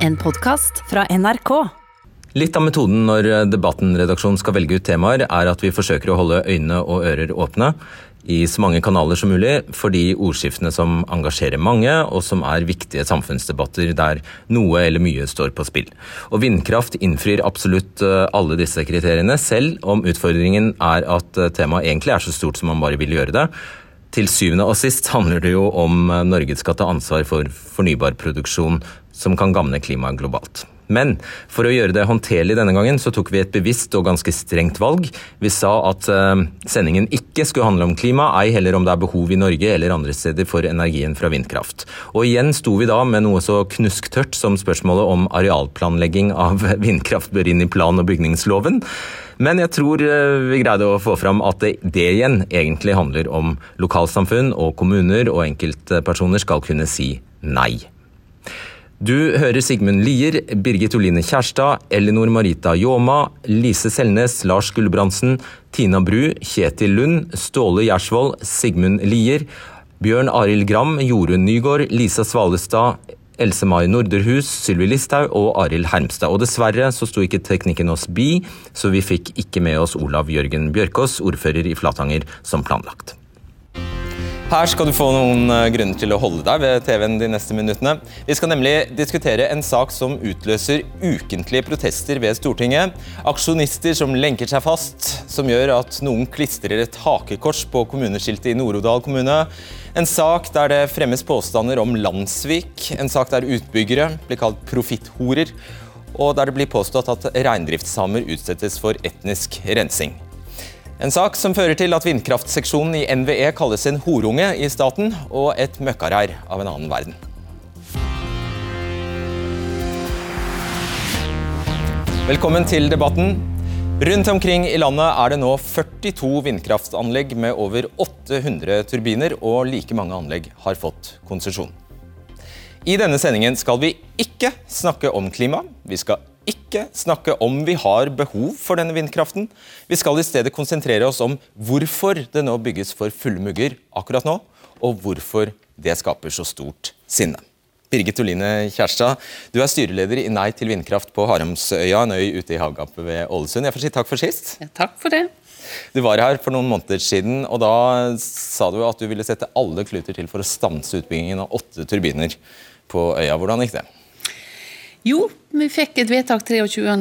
En podkast fra NRK. Litt av metoden når Debatten-redaksjonen skal velge ut temaer, er at vi forsøker å holde øyne og ører åpne i så mange kanaler som mulig for de ordskiftene som engasjerer mange, og som er viktige samfunnsdebatter der noe eller mye står på spill. Og vindkraft innfrir absolutt eh, alle disse kriteriene, selv om utfordringen er at eh, temaet egentlig er så stort som man bare vil gjøre det. Til syvende og sist handler det jo om eh, Norge skal ta ansvar for fornybarproduksjon som kan gagne klimaet globalt. Men for å gjøre det håndterlig denne gangen, så tok vi et bevisst og ganske strengt valg. Vi sa at uh, sendingen ikke skulle handle om klima, ei heller om det er behov i Norge eller andre steder for energien fra vindkraft. Og igjen sto vi da med noe så knusktørt som spørsmålet om arealplanlegging av vindkraft bør inn i plan- og bygningsloven. Men jeg tror eh, vi greide å få fram at det, det igjen egentlig handler om lokalsamfunn og kommuner og enkeltpersoner skal kunne si nei. Du hører Sigmund Lier, Birgit Oline Kjærstad, Elinor Marita Ljåma, Lise Selnes, Lars Gulbrandsen, Tina Bru, Kjetil Lund, Ståle Gjersvold, Sigmund Lier, Bjørn Arild Gram, Jorunn Nygaard, Lisa Svalestad, Else Mai Norderhus, Sylvi Listhaug og Arild Hermstad. Og dessverre så sto ikke teknikken oss bi, så vi fikk ikke med oss Olav Jørgen Bjørkås, ordfører i Flatanger, som planlagt. Her skal du få noen eh, grunner til å holde deg ved TV-en de neste minuttene. Vi skal nemlig diskutere en sak som utløser ukentlige protester ved Stortinget. Aksjonister som lenker seg fast, som gjør at noen klistrer et hakekors på kommuneskiltet i Nord-Odal kommune. En sak der det fremmes påstander om landssvik. En sak der utbyggere blir kalt profitthorer. Og der det blir påstått at reindriftssamer utsettes for etnisk rensing. En sak som fører til at vindkraftseksjonen i NVE kalles en horunge i staten og et møkkareir av en annen verden. Velkommen til debatten. Rundt omkring i landet er det nå 42 vindkraftanlegg med over 800 turbiner, og like mange anlegg har fått konsesjon. I denne sendingen skal vi ikke snakke om klima. Vi skal ikke snakke om vi har behov for denne vindkraften. Vi skal i stedet konsentrere oss om hvorfor det nå bygges for fulle mugger akkurat nå, og hvorfor det skaper så stort sinne. Birgit Oline Kjærstad, du er styreleder i Nei til vindkraft på Haramsøya, en øy ute i havgapet ved Ålesund. Jeg får si takk for sist. Ja, takk for det. Du var her for noen måneder siden, og da sa du at du ville sette alle kluter til for å stanse utbyggingen av åtte turbiner på øya. Hvordan gikk det? Jo, vi fikk et vedtak 23.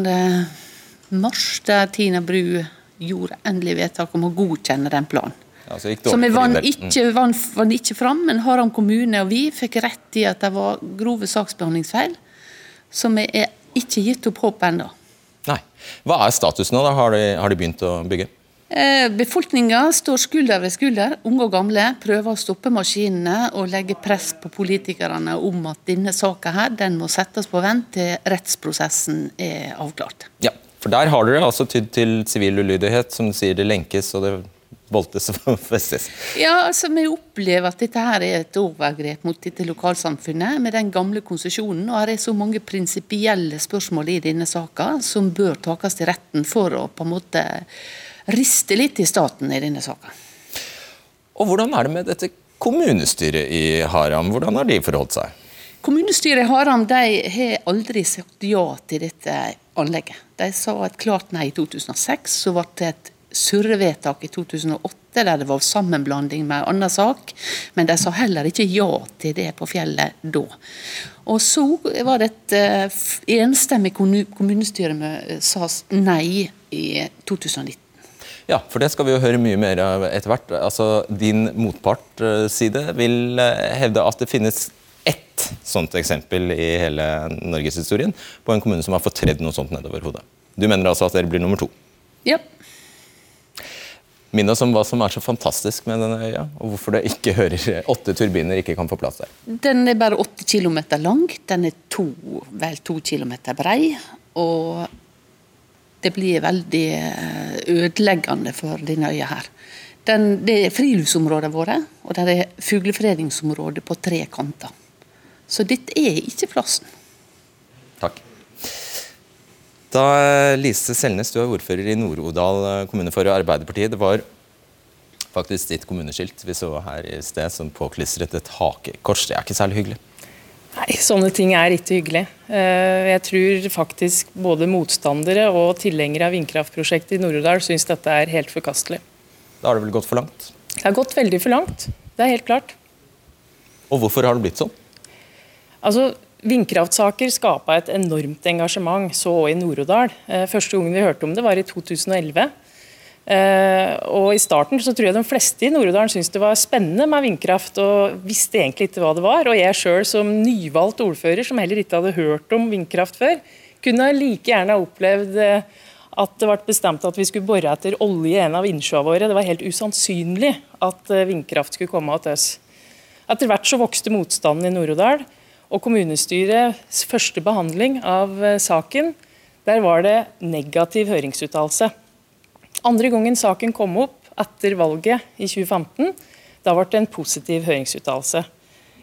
mars, der Tina Bru gjorde endelig vedtak om å godkjenne den planen. Ja, så, så vi vant ikke, vann, vann ikke fram, men Haram kommune og vi fikk rett i at det var grove saksbehandlingsfeil, Så vi er ikke gitt opp håp ennå. Nei. Hva er status nå? da? Har de, har de begynt å bygge? Eh, Befolkninga står skulder ved skulder, unge og gamle, prøver å stoppe maskinene og legge press på politikerne om at denne saka her, den må settes på vent til rettsprosessen er avklart. Ja, for der har dere altså tydd til sivil ulydighet, som du sier det lenkes og det voltes og festes. Ja, altså vi opplever at dette her er et overgrep mot dette lokalsamfunnet med den gamle konsesjonen. Og det er så mange prinsipielle spørsmål i denne saka som bør takes til retten for å på en måte rister litt i staten i denne saka. Og Hvordan er det med dette kommunestyret i Haram? Hvordan har de forholdt seg? Kommunestyret i Haram de har aldri sagt ja til dette anlegget. De sa et klart nei i 2006. Så ble det et surrevedtak i 2008 der det var sammenblanding med en annen sak. Men de sa heller ikke ja til det på fjellet da. Og så var det et uh, enstemmig kommunestyre med sa nei i 2019. Ja, for det skal vi jo høre mye mer av etter hvert. Altså, din motpartside vil eh, hevde at det finnes ett sånt eksempel i hele norgeshistorien på en kommune som har fått tredd noe sånt nedover hodet. Du mener altså at dere blir nummer to? Ja. Minn oss om hva som er så fantastisk med denne øya, og hvorfor det ikke hører åtte turbiner ikke kan få plass der. Den er bare åtte kilometer lang, den er to, vel to kilometer brei. Og det blir veldig eh, ødeleggende for denne øya her. Den, det er friluftsområdene våre, og det er fuglefredningsområde på tre kanter. Så dette er ikke plassen. Takk. Da Lise Selnes, du er ordfører i Nord-Odal eh, kommune for Arbeiderpartiet. Det var faktisk ditt kommuneskilt vi så her i sted som påklistret et hakekors. Det er ikke særlig hyggelig? Nei, sånne ting er ikke hyggelig. Eh, jeg tror faktisk både motstandere og tilhengere av vindkraftprosjektet i Nord-Odal syns dette er helt forkastelig. Da har det vel gått for langt? Det har gått veldig for langt. Det er helt klart. Og hvorfor har det blitt sånn? Altså, Vindkraftsaker skapa et enormt engasjement, så òg i Nord-Odal. Eh, første gangen vi hørte om det, var i 2011. Eh, og I starten så tror jeg de fleste i Nord-Odalen syntes det var spennende med vindkraft, og visste egentlig ikke hva det var. Og jeg sjøl som nyvalgt ordfører, som heller ikke hadde hørt om vindkraft før, kunne like gjerne opplevd eh, at det ble bestemt at vi skulle bore etter olje i en av innsjøene våre. Det var helt usannsynlig at vindkraft skulle komme til oss. Etter hvert så vokste motstanden i Nord-Odal. Og kommunestyrets første behandling av eh, saken, der var det negativ høringsuttalelse. Andre gangen saken kom opp etter valget i 2015, da ble det en positiv høringsuttalelse.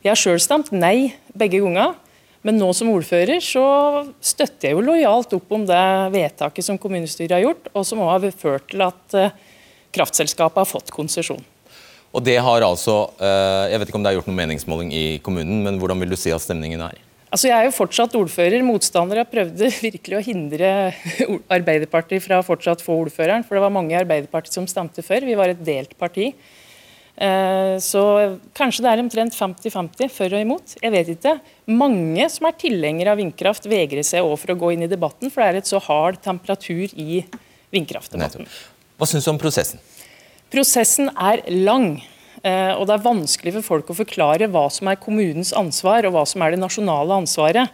Jeg har sjøl stemt nei begge ganger, men nå som ordfører så støtter jeg jo lojalt opp om det vedtaket som kommunestyret har gjort, og som også har ført til at eh, kraftselskapet har fått konsesjon. Og det har altså, eh, Jeg vet ikke om det er gjort noen meningsmåling i kommunen, men hvordan vil du si at stemningen er? Altså Jeg er jo fortsatt ordfører. Motstandere prøvde virkelig å hindre Arbeiderpartiet fra fortsatt få ordføreren. For det var mange i Arbeiderpartiet som stemte før. Vi var et delt parti. Eh, så kanskje det er omtrent 50-50 for og imot. Jeg vet ikke. Mange som er tilhengere av vindkraft, vegrer seg òg for å gå inn i debatten, for det er et så hard temperatur i vindkraftdebatten. Hva syns du om prosessen? Prosessen er lang. Eh, og det er vanskelig for folk å forklare hva som er kommunens ansvar og hva som er det nasjonale ansvaret.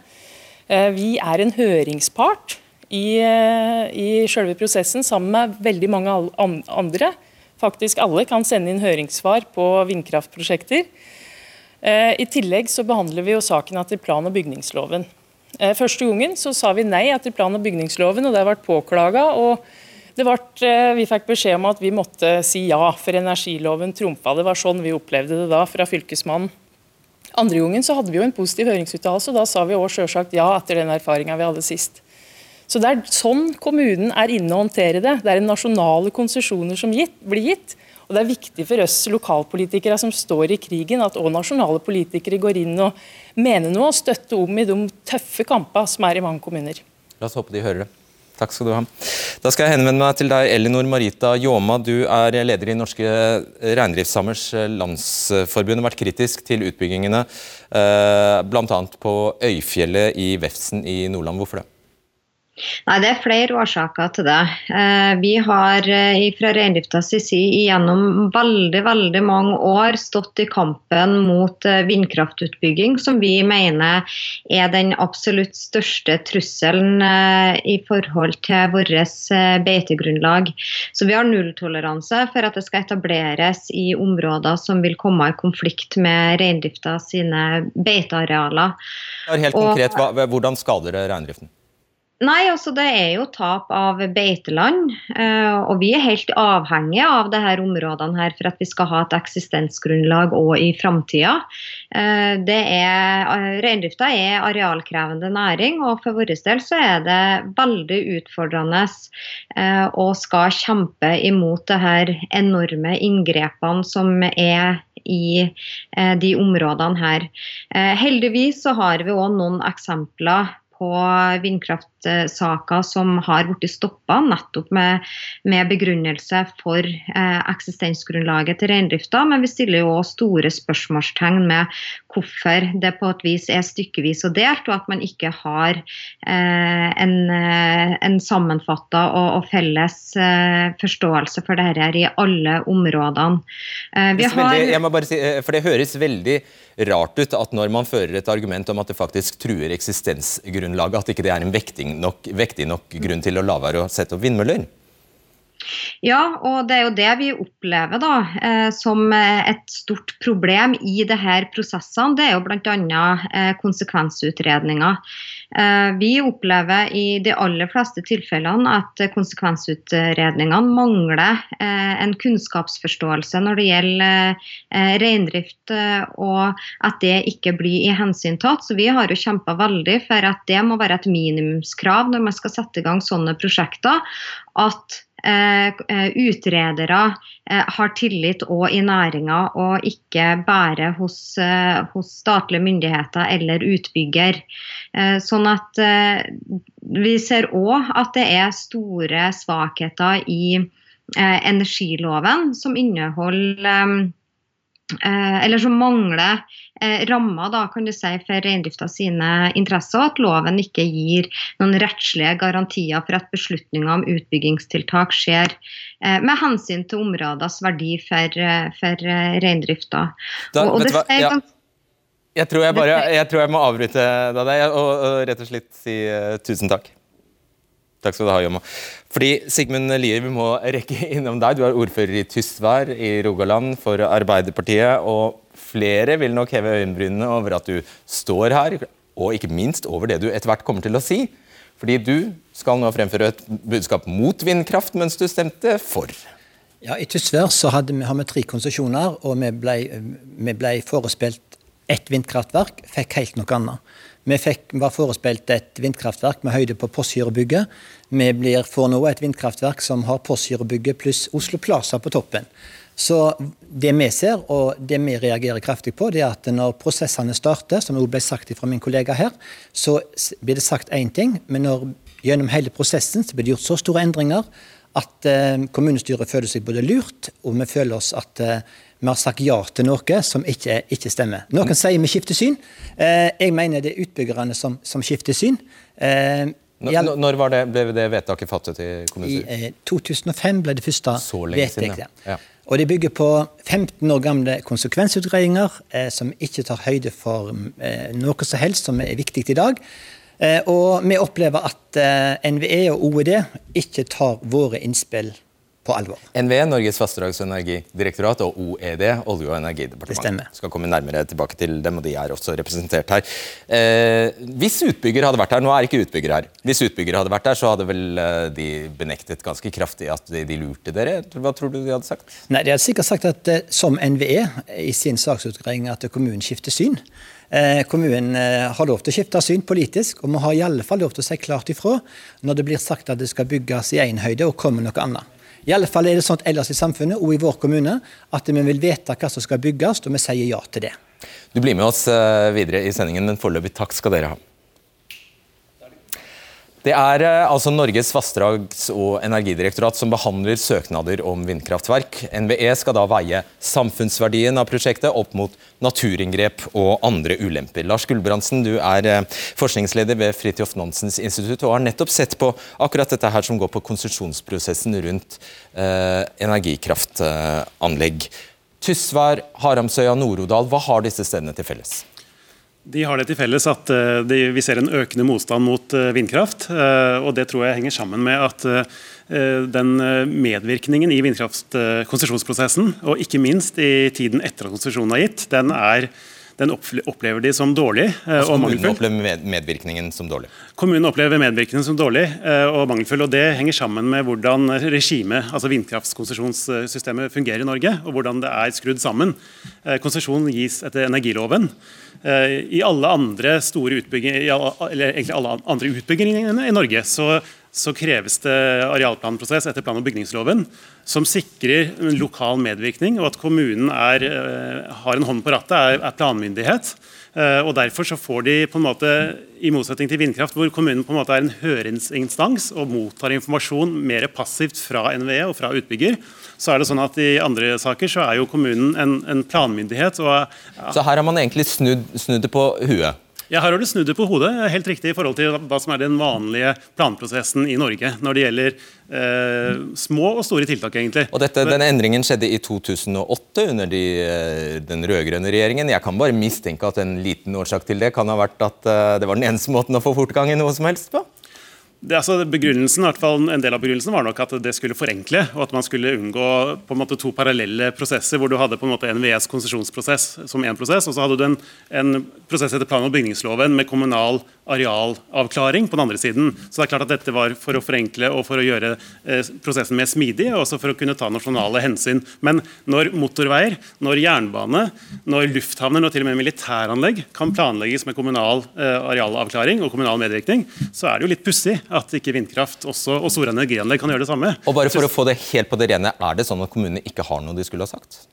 Eh, vi er en høringspart i, eh, i selve prosessen sammen med veldig mange andre. Faktisk alle kan sende inn høringssvar på vindkraftprosjekter. I tillegg så behandler vi jo saken etter plan- og bygningsloven. Første gangen så sa vi nei etter plan- og bygningsloven, og det har vært påklaga. og ble, eh, vi fikk beskjed om at vi måtte si ja, for energiloven trumfa. Det var sånn vi opplevde det da, fra Fylkesmannen. Andre gangen så hadde vi jo en positiv høringsuttalelse, og da sa vi også selvsagt ja etter den erfaringa vi hadde sist. Så Det er sånn kommunen er inne og håndterer det. Det er nasjonale konsesjoner som gitt, blir gitt. Og Det er viktig for oss lokalpolitikere som står i krigen, at òg nasjonale politikere går inn og mener noe og støtter om i de tøffe kampene som er i mange kommuner. La oss håpe de hører det. Takk skal du ha. Da skal jeg henvende meg til deg, Elinor Marita Ljåma. Du er leder i Norske reindriftssamers landsforbund og vært kritisk til utbyggingene eh, bl.a. på Øyfjellet i Vefsn i Nordland. Hvorfor det? Nei, Det er flere årsaker til det. Eh, vi har eh, fra reindriftas side gjennom veldig veldig mange år stått i kampen mot eh, vindkraftutbygging, som vi mener er den absolutt største trusselen i forhold til vårt beitegrunnlag. Så vi har nulltoleranse for at det skal etableres i områder som vil komme i konflikt med reindrifta sine beitearealer. Helt konkret, Hvordan skader det reindriften? Nei, altså det er jo tap av beiteland. Eh, og vi er helt avhengige av disse områdene her for at vi skal ha et eksistensgrunnlag òg i framtida. Eh, Reindrifta er arealkrevende næring, og for vår del så er det veldig utfordrende eh, å skal kjempe imot det her enorme inngrepene som er i de områdene her. Heldigvis så har vi òg noen eksempler på vindkraftsaker som har blitt stoppa nettopp med, med, begrunnelse for eh, eksistensgrunnlaget til reindrifta. Men vi stiller jo også store spørsmålstegn med hvorfor det på et vis er stykkevis og delt, og at man ikke har eh, en, eh, en sammenfatta og, og, felles eh, forståelse for dette her i alle områdene. Eh, har... veldig, jeg må bare si, eh, for Det høres veldig rart ut at når man fører et argument om at det faktisk truer eksistensgrunnlaget, at ikke det er en vektig nok, vektig nok grunn til å la være å sette opp vindmøller? Ja, og det er jo det vi opplever da, eh, som et stort problem i disse prosessene. Det er jo bl.a. Eh, konsekvensutredninger. Eh, vi opplever i de aller fleste tilfellene at konsekvensutredningene mangler eh, en kunnskapsforståelse når det gjelder eh, reindrift, og at det ikke blir i hensyntatt. Så vi har jo kjempa veldig for at det må være et minimumskrav når man skal sette i gang sånne prosjekter. at utredere har tillit òg i næringa, og ikke bare hos, hos statlige myndigheter eller utbygger. Sånn at vi ser òg at det er store svakheter i energiloven, som inneholder Eh, eller som mangler eh, rammer da, kan du si, for reindrifta sine interesser, og at loven ikke gir noen rettslige garantier for at beslutninger om utbyggingstiltak skjer eh, med hensyn til områders verdi for, eh, for eh, reindrifta. Ja. Jeg tror jeg, bare, jeg tror jeg må avbryte deg og, og, rett og slett si uh, tusen takk. Takk skal du ha, Jomma. Fordi Sigmund Lier, vi må rekke innom deg. Du er ordfører i Tysvær i Rogaland for Arbeiderpartiet. Og flere vil nok heve øyenbrynene over at du står her, og ikke minst over det du etter hvert kommer til å si. Fordi du skal nå fremføre et budskap mot vindkraft, mens du stemte for. Ja, I Tysvær så hadde vi, har vi tre konsesjoner, og vi ble, ble forespilt ett vindkraftverk, fikk helt noe annet. Vi fikk, var forespeilt et vindkraftverk med høyde på Postgirobygget. Vi blir, får nå et vindkraftverk som har Postgirobygget pluss Oslo Plaza på toppen. Så det vi ser, og det vi reagerer kraftig på, det er at når prosessene starter, som det ble sagt fra min kollega her, så blir det sagt én ting, men når, gjennom hele prosessen så blir det gjort så store endringer at eh, kommunestyret føler seg både lurt, og vi føler oss at eh, vi har sagt ja til noe som ikke, ikke stemmer. Noen sier vi skifter syn. Eh, jeg mener det er utbyggerne som, som skifter syn. Eh, når, når det, ble det vedtaket fattet i kommunestyret? I eh, 2005 ble det første vedtaket. Ja. Og det bygger på 15 år gamle konsekvensutredninger eh, som ikke tar høyde for eh, noe som helst som er viktig i dag. Eh, og vi opplever at eh, NVE og OED ikke tar våre innspill på alvor. NVE, Norges vassdrags- og energidirektorat, og OED, Olje- og energidepartementet. Skal komme nærmere tilbake til dem, og de er også representert her. Eh, hvis utbygger hadde vært her, nå er ikke utbygger her, hvis utbygger hadde vært her, så hadde vel eh, de benektet ganske kraftig at de, de, lurte dere? Hva tror du de hadde sagt? Nei, De hadde sikkert sagt at eh, som NVE i sin saksutgreiing at kommunen skifter syn. Eh, kommunen eh, har lov til å skifte syn politisk, og vi har i alle fall lov til å si klart ifra når det blir sagt at det skal bygges i én høyde og kommer noe annet. I alle fall er det sånn ellers i samfunnet og i vår kommune at vi vil vite hva som skal bygges, og vi sier ja til det. Du blir med oss eh, videre i sendingen, men foreløpig takk skal dere ha. Det er eh, altså Norges vassdrags- og energidirektorat som behandler søknader om vindkraftverk. NVE skal da veie samfunnsverdien av prosjektet opp mot naturinngrep og andre ulemper. Lars Gulbrandsen, du er eh, forskningsleder ved Fridtjof Nansens institutt og har nettopp sett på akkurat dette her som går på konsesjonsprosessen rundt eh, energikraftanlegg. Tysvær, Haramsøya, Nord-Odal, hva har disse stedene til felles? De har det til felles at eh, de, vi ser en økende motstand mot eh, vindkraft. Eh, og Det tror jeg henger sammen med at den medvirkningen i vindkraftkonsesjonsprosessen, og ikke minst i tiden etter at konsesjonen er gitt, den, er, den opplever de som dårlig altså, og mangelfull. Kommunen opplever medvirkningen som dårlig? Kommunen opplever medvirkningen som dårlig og mangelfull. og Det henger sammen med hvordan regimet, altså vindkraftkonsesjonssystemet fungerer i Norge, og hvordan det er skrudd sammen. Konsesjon gis etter energiloven. Eh, I alle andre store utbygginger, eller egentlig alle andre utbyggingene i Norge så, så kreves det arealplanprosess etter plan- og bygningsloven som sikrer lokal medvirkning, og at kommunen er, eh, har en hånd på rattet, er, er planmyndighet. Eh, og Derfor så får de, på en måte, i motsetning til vindkraft, hvor kommunen på en måte er en høringsinstans og mottar informasjon mer passivt fra NVE og fra utbygger, så er det sånn at I andre saker så er jo kommunen en, en planmyndighet. Og, ja. Så her har man egentlig snudd, snudd det på huet? Ja, Her har du snudd det på hodet, helt riktig i forhold til hva som er den vanlige planprosessen i Norge når det gjelder eh, små og store tiltak. egentlig. Og dette, Denne endringen skjedde i 2008 under de, eh, den rød-grønne regjeringen. Jeg kan bare mistenke at en liten årsak til det kan ha vært at eh, det var den eneste måten å få fortgang i noe som helst på? Det, altså, begrunnelsen, hvert fall En del av begrunnelsen var nok at det skulle forenkle, og at man skulle unngå på en måte to parallelle prosesser, hvor du hadde på en måte NVEs konsesjonsprosess som én prosess, og så hadde du en, en prosess etter plan- og bygningsloven med kommunal arealavklaring på den andre siden. Så det er klart at dette var for å forenkle og for å gjøre eh, prosessen mer smidig, og også for å kunne ta nasjonale hensyn. Men når motorveier, når jernbane, når lufthavner og til og med militæranlegg kan planlegges med kommunal eh, arealavklaring og kommunal medvirkning, så er det jo litt pussig at ikke vindkraft også, og store energianlegg kan gjøre det samme. Og bare for å få det helt på det rene, Er det sånn at kommunene ikke har noe de skulle ha sagt?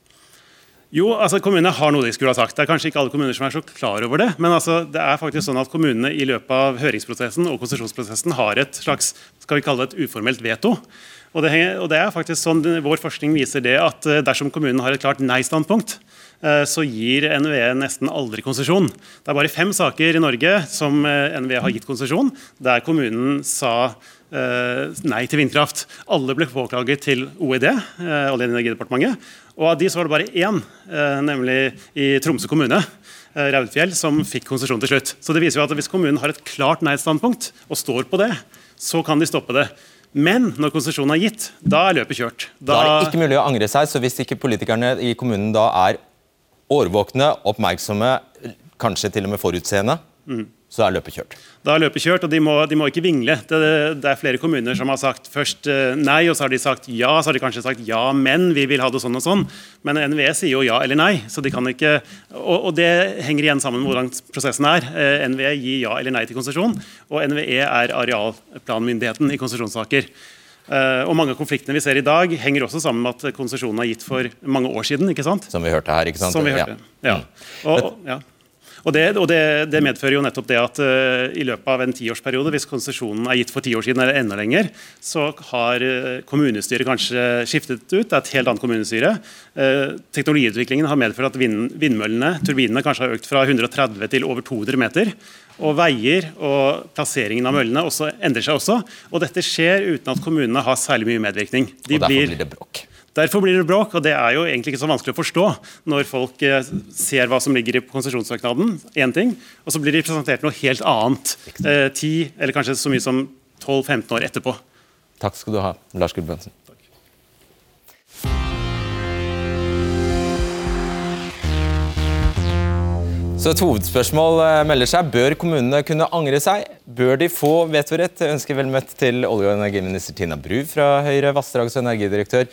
Jo, altså kommunene har noe de skulle ha sagt. Det er kanskje ikke alle kommuner som er så klar over det. Men altså, det er faktisk sånn at kommunene i løpet av høringsprosessen og konsesjonsprosessen har et slags skal vi kalle det et uformelt veto. Og det, og det er faktisk sånn, Vår forskning viser det at eh, dersom kommunen har et klart nei-standpunkt, eh, så gir NVE nesten aldri konsesjon. Det er bare fem saker i Norge som eh, NVE har gitt konsesjon, der kommunen sa nei til vindkraft. Alle ble påklaget til OED, Olje- og energidepartementet. Og av de så var det bare én, eh, nemlig i Tromsø kommune, eh, Raudfjell, som fikk konsesjon til slutt. Så det viser jo at Hvis kommunen har et klart nei-standpunkt og står på det, så kan de stoppe det. Men når konsesjonen er gitt, da er løpet kjørt. Da, da er det ikke mulig å angre seg, så hvis ikke politikerne i kommunen da er årvåkne, oppmerksomme, kanskje til og med forutseende, mm så er løpet kjørt. Da er løpet kjørt, og de må, de må ikke vingle. Det, det, er flere kommuner som har sagt først eh, nei, og så har de sagt ja. Så har de kanskje sagt ja, men vi vil ha det sånn og sånn. Men NVE sier jo ja eller nei. så de kan ikke, Og, og det henger igjen sammen med hvordan prosessen er. Eh, NVE gir ja eller nei til konsesjon, og NVE er arealplanmyndigheten i konsesjonssaker. Uh, og Mange av konfliktene vi ser i dag, henger også sammen med at konsesjonen er gitt for mange år siden. ikke sant? Som vi hørte her. ikke sant? Som vi hørte, ja. ja. Og, og, ja. Og det, og det, det, medfører jo nettopp det at uh, i løpet av en tiårsperiode, hvis konsesjonen er gitt for ti år siden eller enda lenger, så har uh, kommunestyret kanskje skiftet ut. Det er et helt annet kommunestyre. Uh, teknologiutviklingen har medført at vind, vindmøllene, turbinene, kanskje har økt fra 130 til over 200 meter. Og veier og plasseringen av møllene også endrer seg også. Og dette skjer uten at kommunene har særlig mye medvirkning. De og derfor blir, blir det bråk. Derfor blir det bråk, og det er jo egentlig ikke så vanskelig å forstå når folk eh, ser hva som ligger i konsesjonssøknaden, én ting, og så blir de presentert noe helt annet eh, ti, eller kanskje så mye som 12-15 år etterpå. Takk skal du ha, Lars Gulbrandsen. Så et hovedspørsmål eh, melder seg. Bør kommunene kunne angre seg? Bør de få vetorett? Jeg ønsker vel møtt til olje- og energiminister Tina Bru fra Høyre, vassdrags- og energidirektør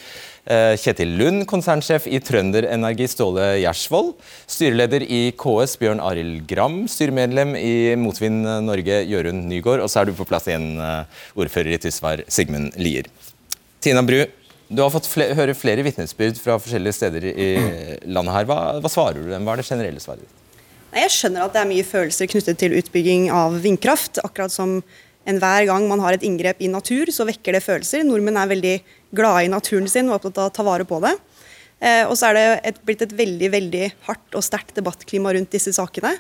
Kjetil Lund, konsernsjef i Trønder Energi Ståle Gjersvold, styreleder i KS Bjørn Arild Gram, styremedlem i Motvind Norge Jørund Nygård, og så er du på plass igjen, eh, ordfører i Tysvær Sigmund Lier. Tina Bru, du har fått flere, høre flere vitnesbyrd fra forskjellige steder i landet her. Hva, hva svarer du dem? Hva er det generelle svaret ditt? Jeg skjønner at det er mye følelser knyttet til utbygging av vindkraft. Akkurat som enhver gang man har et inngrep i natur, så vekker det følelser. Nordmenn er veldig glade i naturen sin og opptatt av å ta vare på det. Eh, og så er det et, blitt et veldig veldig hardt og sterkt debattklima rundt disse sakene.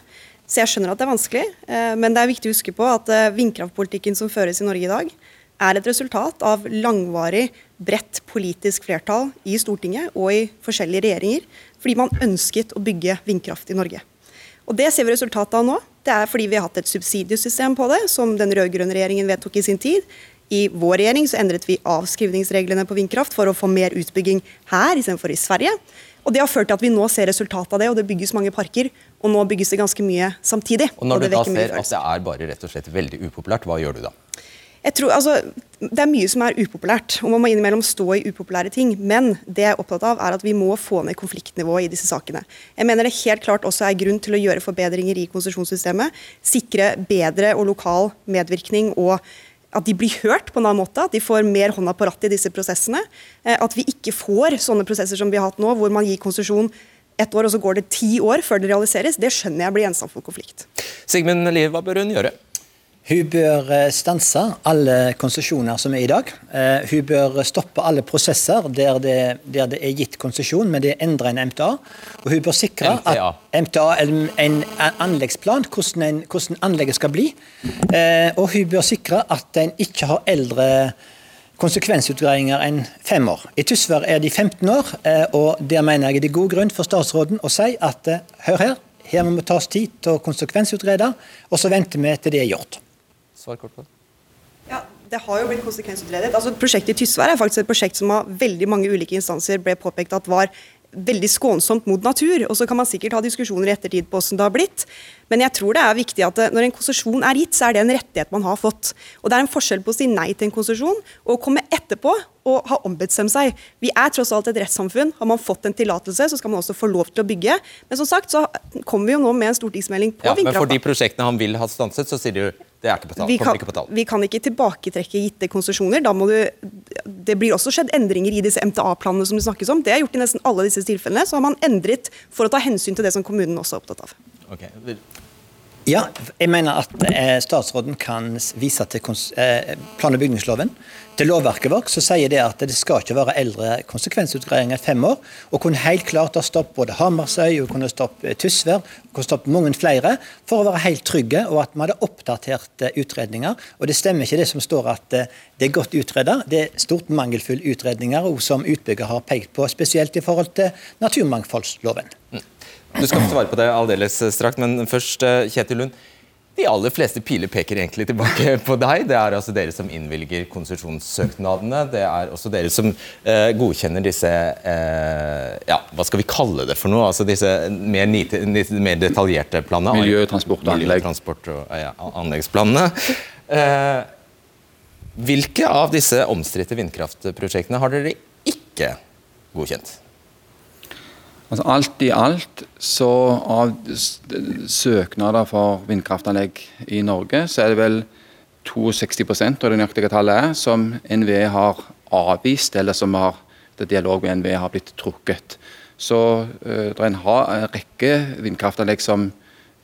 Så jeg skjønner at det er vanskelig, eh, men det er viktig å huske på at eh, vindkraftpolitikken som føres i Norge i dag, er et resultat av langvarig, bredt politisk flertall i Stortinget og i forskjellige regjeringer, fordi man ønsket å bygge vindkraft i Norge. Og Det ser vi resultatet av nå. Det er fordi vi har hatt et subsidiesystem på det, som den rød-grønne regjeringen vedtok i sin tid. I vår regjering så endret vi avskrivningsreglene på vindkraft for å få mer utbygging her istedenfor i Sverige. Og Det har ført til at vi nå ser resultatet av det, og det bygges mange parker. Og nå bygges det ganske mye samtidig. Og Når og du da ser at det er bare rett og slett veldig upopulært, hva gjør du da? Tror, altså, Det er mye som er upopulært, og man må innimellom stå i upopulære ting. Men det jeg er opptatt av er at vi må få ned konfliktnivået i disse sakene. Jeg mener det helt klart også er grunn til å gjøre forbedringer i konsesjonssystemet. Sikre bedre og lokal medvirkning og at de blir hørt på en annen måte, at de får mer hånda på rattet i disse prosessene. Eh, at vi ikke får sånne prosesser som vi har hatt nå, hvor man gir konsesjon ett år, og så går det ti år før det realiseres. Det skjønner jeg blir gjenstand for konflikt. Sigmund Liv, hva bør hun gjøre? Hun bør eh, stanse alle konsesjoner som er i dag. Uh, hun bør stoppe alle prosesser der det, der det er gitt konsesjon, men det er endra en MTA. Og hun bør sikre MTA. at MTA, en anleggsplan, hvordan, en, hvordan anlegget skal bli. Uh, og hun bør sikre at en ikke har eldre konsekvensutgreiinger enn fem år. I Tysvær er de 15 år, og der mener jeg det er god grunn for statsråden å si at hør her, her må vi ta oss tid til å konsekvensutrede, og så venter vi til det er gjort. Svar kort på det. Ja, det har jo blitt konsekvensutredet. Altså, prosjektet i Tysvær er faktisk et prosjekt som av veldig mange ulike instanser ble påpekt at var veldig skånsomt mot natur. Og så kan man sikkert ha diskusjoner i ettertid på hvordan det har blitt. Men jeg tror det er viktig at når en konsesjon er gitt, så er det en rettighet man har fått. Og det er en forskjell på å si nei til en konsesjon og å komme etterpå og ha ombestemt seg. Vi er tross alt et rettssamfunn. Har man fått en tillatelse, så skal man også få lov til å bygge. Men som sagt så kommer vi jo nå med en stortingsmelding på ja, vindkraft. Men for de prosjektene han vil ha stanset, så sier du det er ikke betalt. Vi kan, ikke betalt. vi kan ikke tilbaketrekke gitte konsesjoner. Det blir også skjedd endringer i disse MTA-planene som det snakkes om. Det er gjort i nesten alle disse tilfellene. Så har man endret for å ta hensyn til det som kommunen også er opptatt av. Okay. Ja, jeg mener at eh, statsråden kan vise til eh, plan- og bygningsloven. Til lovverket vårt så sier det at det skal ikke være eldre konsekvensutgreiinger fem år. Og kunne helt klart ha stoppet både Hamarsøy og kunne stoppe Tysvær kunne stoppet mange flere for å være helt trygge, og at vi hadde oppdaterte utredninger. Og det stemmer ikke det som står at eh, det er godt utredet. Det er stort mangelfulle utredninger og som utbygger har pekt på, spesielt i forhold til naturmangfoldsloven. Du skal få svare på det aldeles straks, men først, eh, Kjetil Lund. De aller fleste piler peker egentlig tilbake på deg. Det er altså dere som innvilger konsesjonssøknadene. Det er også dere som eh, godkjenner disse eh, ja, hva skal vi kalle det for noe? Altså disse mer, nite, mer detaljerte planene. Miljø, transport og anlegg. Transport og ja, anleggsplanene. Eh, hvilke av disse omstridte vindkraftprosjektene har dere ikke godkjent? Altså Alt i alt, så av søknader for vindkraftanlegg i Norge, så er det vel 62 av det nøyaktige tallet er, som NVE har avvist, eller som har det dialog med NVE har blitt trukket. Så uh, det er en, ha, en rekke vindkraftanlegg som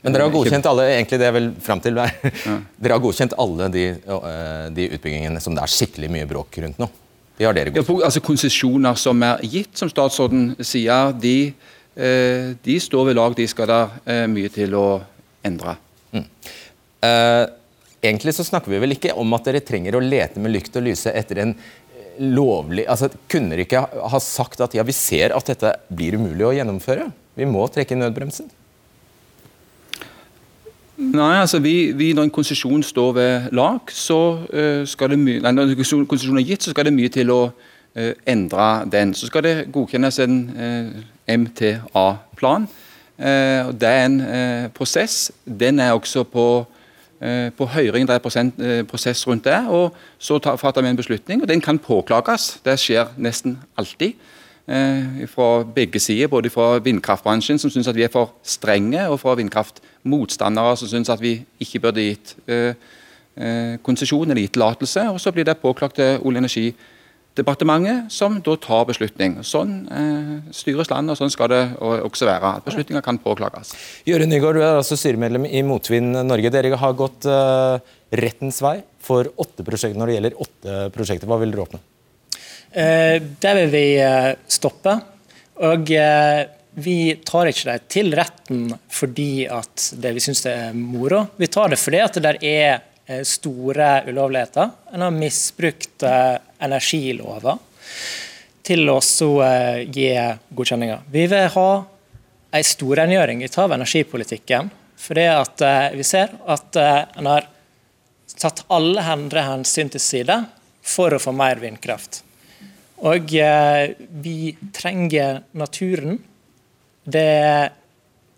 men dere har godkjent alle egentlig det er vel frem til ja. Dere har godkjent alle de, uh, de utbyggingene som det er skikkelig mye bråk rundt nå? De har dere Ja, altså Konsesjoner som er gitt, som statsråden sier, de, eh, de står ved lag. De skal det eh, mye til å endre. Mm. Eh, egentlig så snakker vi vel ikke om at dere trenger å lete med lykt og lyse etter en eh, lovlig altså Kunne dere ikke ha sagt at ja, vi ser at dette blir umulig å gjennomføre? Vi må trekke nødbremsen? Nei, altså vi, vi, Når en konsesjon står ved lag, så uh, skal det mye, nei, når konsesjonen er gitt, så skal det mye til å uh, endre den. Så skal det godkjennes en uh, MTA-plan. det er en prosess. Den er også på, på høring. Det er en prosess rundt det. og Så fatter vi en beslutning, og den kan påklages. Det skjer nesten alltid eh, fra begge sider, både fra vindkraftbransjen, som syns at vi er for strenge, og fra vindkraftmotstandere, som syns at vi ikke burde gitt eh, eh, konsesjon eller gitt tillatelse. Og så blir det påklagt til Olje- og energidepartementet, som da tar beslutning. Sånn eh, styres landet, og sånn skal det også være. Beslutninger kan påklages. Jørund Nygaard, du er altså styremedlem i Motvind Norge. Dere har gått rettens vei for åtte prosjekter når det gjelder åtte prosjekter. Hva vil dere åpne? Eh, det vil vi eh, stoppe. Og eh, vi tar ikke det til retten fordi at det, vi syns er moro. Vi tar det fordi at det er store ulovligheter. En har misbrukt energilover til å gi godkjenninger. Vi vil ha en storrengjøring av energipolitikken. Fordi at vi ser at en har tatt alle andre hensyn til side for å få mer vindkraft. Og eh, vi trenger naturen. Det er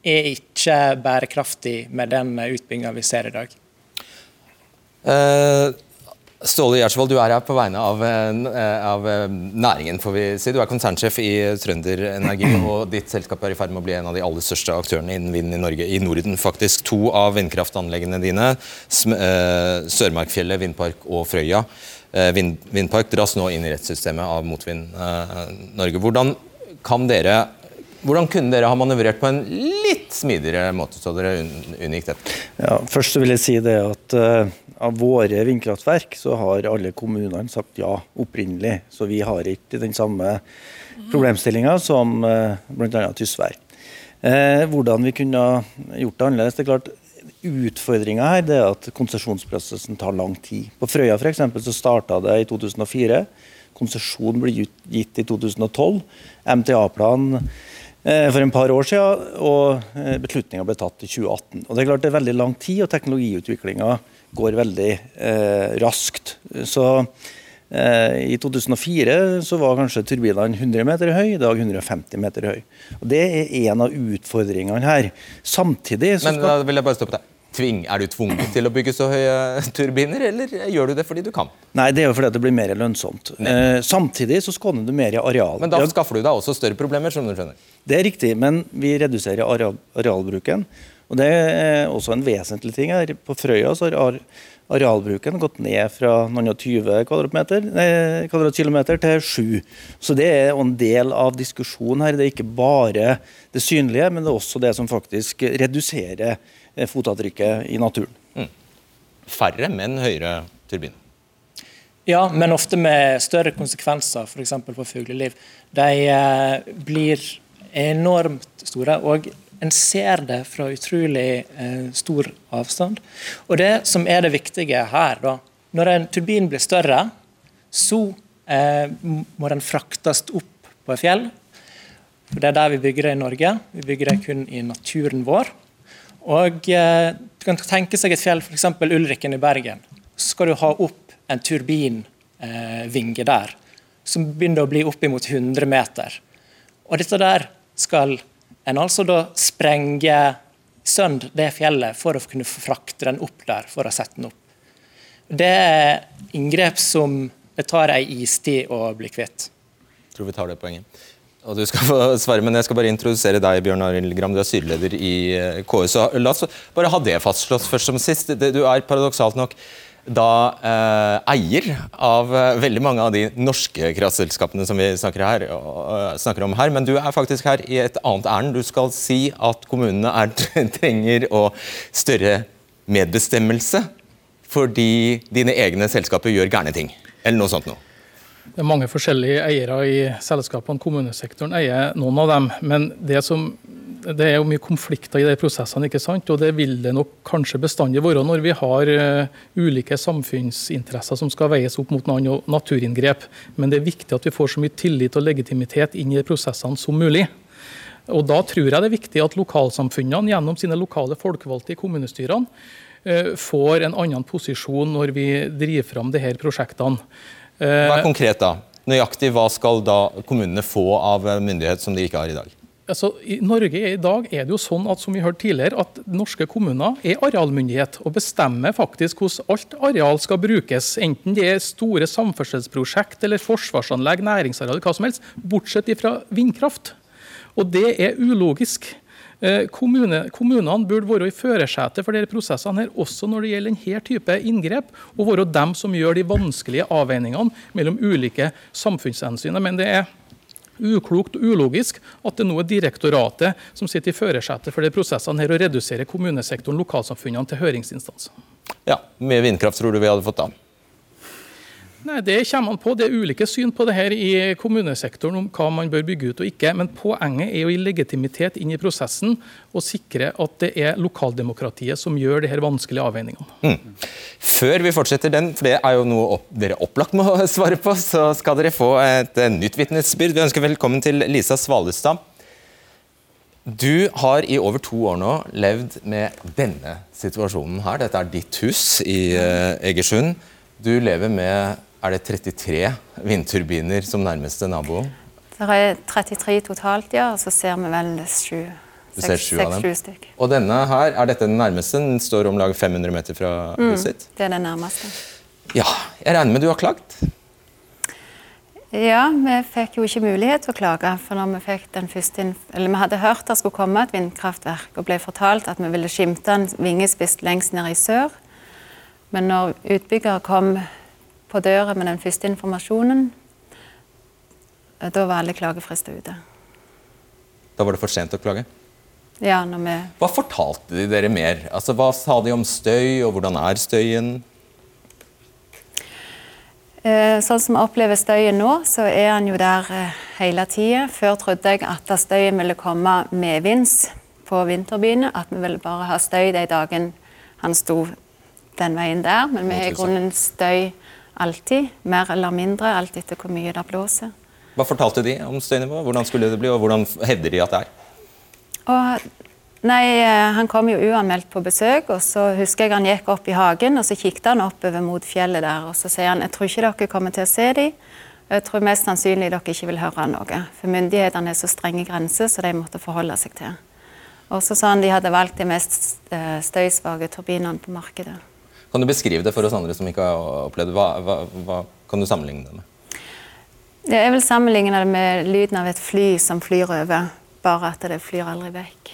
ikke bærekraftig med den utbygginga vi ser i dag. Eh, Ståle Gjertsvold, du er her på vegne av, uh, av, næringen, får vi si. Du er konsernsjef i Trønder Energi, og ditt selskap er i ferd med å bli en av de aller største aktørene innen vind i Norge, i Norden. Faktisk to av vindkraftanleggene dine, uh, Sørmarkfjellet vindpark og Frøya, Eh, vind, vindpark dras nå inn i rettssystemet av Motvind eh, Norge. Hvordan, dere, hvordan kunne dere ha manøvrert på en litt smidigere måte, så dere unngikk dette? Ja, først vil jeg si det at uh, Av våre vindkraftverk så har alle kommunene sagt ja opprinnelig. Så vi har ikke den samme problemstillinga som bl.a. Tysvær. Eh, hvordan vi kunne gjort det annerledes? det er klart Utfordringa her er at konsesjonsprosessen tar lang tid. På Frøya for eksempel, så starta det i 2004. Konsesjon ble gitt i 2012. MTA-plan eh, for en par år siden, og eh, beslutninga ble tatt i 2018. Og Det er klart det er veldig lang tid, og teknologiutviklinga går veldig eh, raskt. Så Eh, I 2004 så var kanskje turbinene 100 meter høy, i dag 150 meter høy. Og Det er en av utfordringene her. Samtidig så skal... Men da vil jeg bare stoppe deg. Tving, er du tvunget til å bygge så høye turbiner, eller gjør du det fordi du kan? Nei, det er jo fordi det blir mer lønnsomt. Eh, samtidig så skåner du mer i areal. Men da skaffer du deg også større problemer, som du skjønner? Det er riktig, men vi reduserer areal, arealbruken. Og Det er også en vesentlig ting her. På Frøya så har arealbruken gått ned fra noen og 20 kvadratkilometer til 7. Så det er en del av diskusjonen her. Det er ikke bare det synlige, men det er også det som faktisk reduserer fotavtrykket i naturen. Mm. Færre, men høyere turbin. Ja, men ofte med større konsekvenser, f.eks. på fugleliv. De eh, blir enormt store. og en ser det fra utrolig eh, stor avstand. Og Det som er det viktige her, da, når en turbin blir større, så eh, må den fraktes opp på et fjell. For Det er der vi bygger det i Norge. Vi bygger det kun i naturen vår. Og eh, Du kan tenke seg et fjell, f.eks. Ulriken i Bergen. Så skal du ha opp en turbinvinge eh, der, som begynner å bli oppimot 100 meter. Og dette der skal en altså da sprenge sønd det fjellet for å kunne frakte den opp der for å sette den opp. Det er inngrep som det tar ei istid å bli kvitt. Jeg tror vi tar det poenget. Og du skal få svare, men Jeg skal bare introdusere deg, Bjørn Arild Gram. Du er styreleder i KU. Så La oss bare ha det fastslått først som sist. Du er paradoksalt nok da eh, eier av eh, veldig mange av de norske kraftselskapene som vi snakker, her, og, uh, snakker, om her. Men du er faktisk her i et annet ærend. Du skal si at kommunene er, trenger å større medbestemmelse fordi dine egne selskaper gjør gærne ting. Eller noe sånt noe. Det er mange forskjellige eiere i selskapene. Kommunesektoren eier noen av dem. Men det som det er jo mye konflikter i de prosessene, ikke sant? og det vil det nok kanskje bestandig være når vi har uh, ulike samfunnsinteresser som skal veies opp mot noen naturinngrep. Men det er viktig at vi får så mye tillit og legitimitet inn i prosessene som mulig. Og Da tror jeg det er viktig at lokalsamfunnene gjennom sine lokale folkevalgte i kommunestyrene uh, får en annen posisjon når vi driver fram her prosjektene. Hva er konkret da? Nøyaktig hva skal da kommunene få av myndighet som de ikke har i dag? Altså, I Norge i dag er det jo sånn at som vi hørte tidligere, at norske kommuner er arealmyndighet og bestemmer faktisk hvordan alt areal skal brukes. Enten det er store samferdselsprosjekt eller forsvarsanlegg, næringsareal, hva som helst, bortsett fra vindkraft. Og det er ulogisk. Eh, kommune, kommunene burde være i førersetet for disse prosessene, her, også når det gjelder denne type inngrep, og være dem som gjør de vanskelige avveiningene mellom ulike samfunnshensyn. Men det er uklokt og ulogisk at det nå er direktoratet som sitter i førersetet for de prosessene her og reduserer kommunesektoren lokalsamfunnene til høringsinstanser. Ja, Mye vindkraft tror du vi hadde fått da? Nei, Det kommer an på. Det er ulike syn på det her i kommunesektoren om hva man bør bygge ut og ikke. Men poenget er å gi legitimitet inn i prosessen og sikre at det er lokaldemokratiet som gjør de her vanskelige avveiningene. Mm. Før vi fortsetter den, for det er jo noe opp, dere opplagt må svare på, så skal dere få et nytt vitnesbyrd. Vi ønsker velkommen til Lisa Svalestad. Du har i over to år nå levd med denne situasjonen her. Dette er ditt hus i uh, Egersund. Du lever med er det 33 vindturbiner som nærmeste nabo? Det er 33 totalt, ja. Og så ser vi vel sju. Du ser sju av dem. Og denne her, er dette den nærmeste? Den står om lag 500 meter fra mm, huset ditt? Det er den nærmeste. Ja. Jeg regner med du har klagd? Ja, vi fikk jo ikke mulighet til å klage. For når vi fikk den første eller vi hadde hørt det skulle komme et vindkraftverk, og ble fortalt at vi ville skimte en vingespiss lengst nede i sør. Men når utbygger kom på døra med den første informasjonen. Eh, da var alle klagefrister ute. Da var det for sent å klage? Ja, når vi... Hva fortalte de dere mer? Altså, Hva sa de om støy, og hvordan er støyen? Eh, sånn som vi opplever støyen nå, så er han jo der eh, hele tida. Før trodde jeg at støyen ville komme medvinds på vindturbinene. At vi ville bare ha støy de dagene han sto den veien der. Men vi har i grunnen støy Alltid. Mer eller mindre, alt etter hvor mye det blåser. Hva fortalte de om støynivået? Hvordan skulle det bli, og hvordan hevder de at det er? Og Nei, eh, Han kom jo uanmeldt på besøk, og så husker jeg han gikk opp i hagen og så kikket han oppover mot fjellet der og så sier han, jeg tror ikke dere kommer til å se dem. Jeg tror mest sannsynlig dere ikke vil høre noe. For myndighetene er så strenge grenser så de måtte forholde seg til. Og så sa han de hadde valgt de mest eh, støysvake turbinene på markedet. Kan du beskrive det for oss andre som ikke har opplevd det? Hva, hva, hva kan du sammenligne det med? Jeg vil sammenligne det med lyden av et fly som flyr over, bare at det flyr aldri vekk.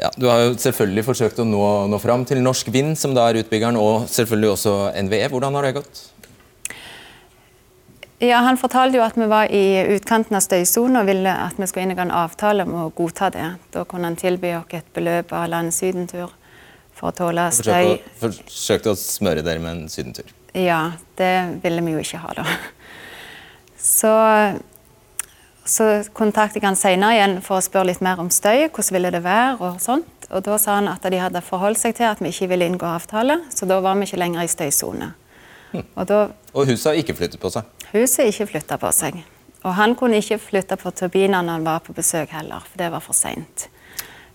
Ja, Du har jo selvfølgelig forsøkt å nå, nå fram til Norsk Vind, som da er utbyggeren, og selvfølgelig også NVE. Hvordan har det gått? Ja, Han fortalte jo at vi var i utkanten av støysonen og ville at vi skulle inngå en avtale om å godta det. Da kunne han tilby oss et beløp av landets sydentur for å tåle støy. Forsøkte, å, å smøre dere med en sydentur? Ja, det ville vi jo ikke ha, da. Så, så kontaktet jeg han senere igjen for å spørre litt mer om støy. Hvordan ville det være? Og sånt. Og da sa han at de hadde forholdt seg til at vi ikke ville inngå avtale, så da var vi ikke lenger i støysone. Hm. Og, da, og huset har ikke flyttet på seg? Huset ikke flytta på seg. Og han kunne ikke flytte på turbinene når han var på besøk heller, for det var for seint.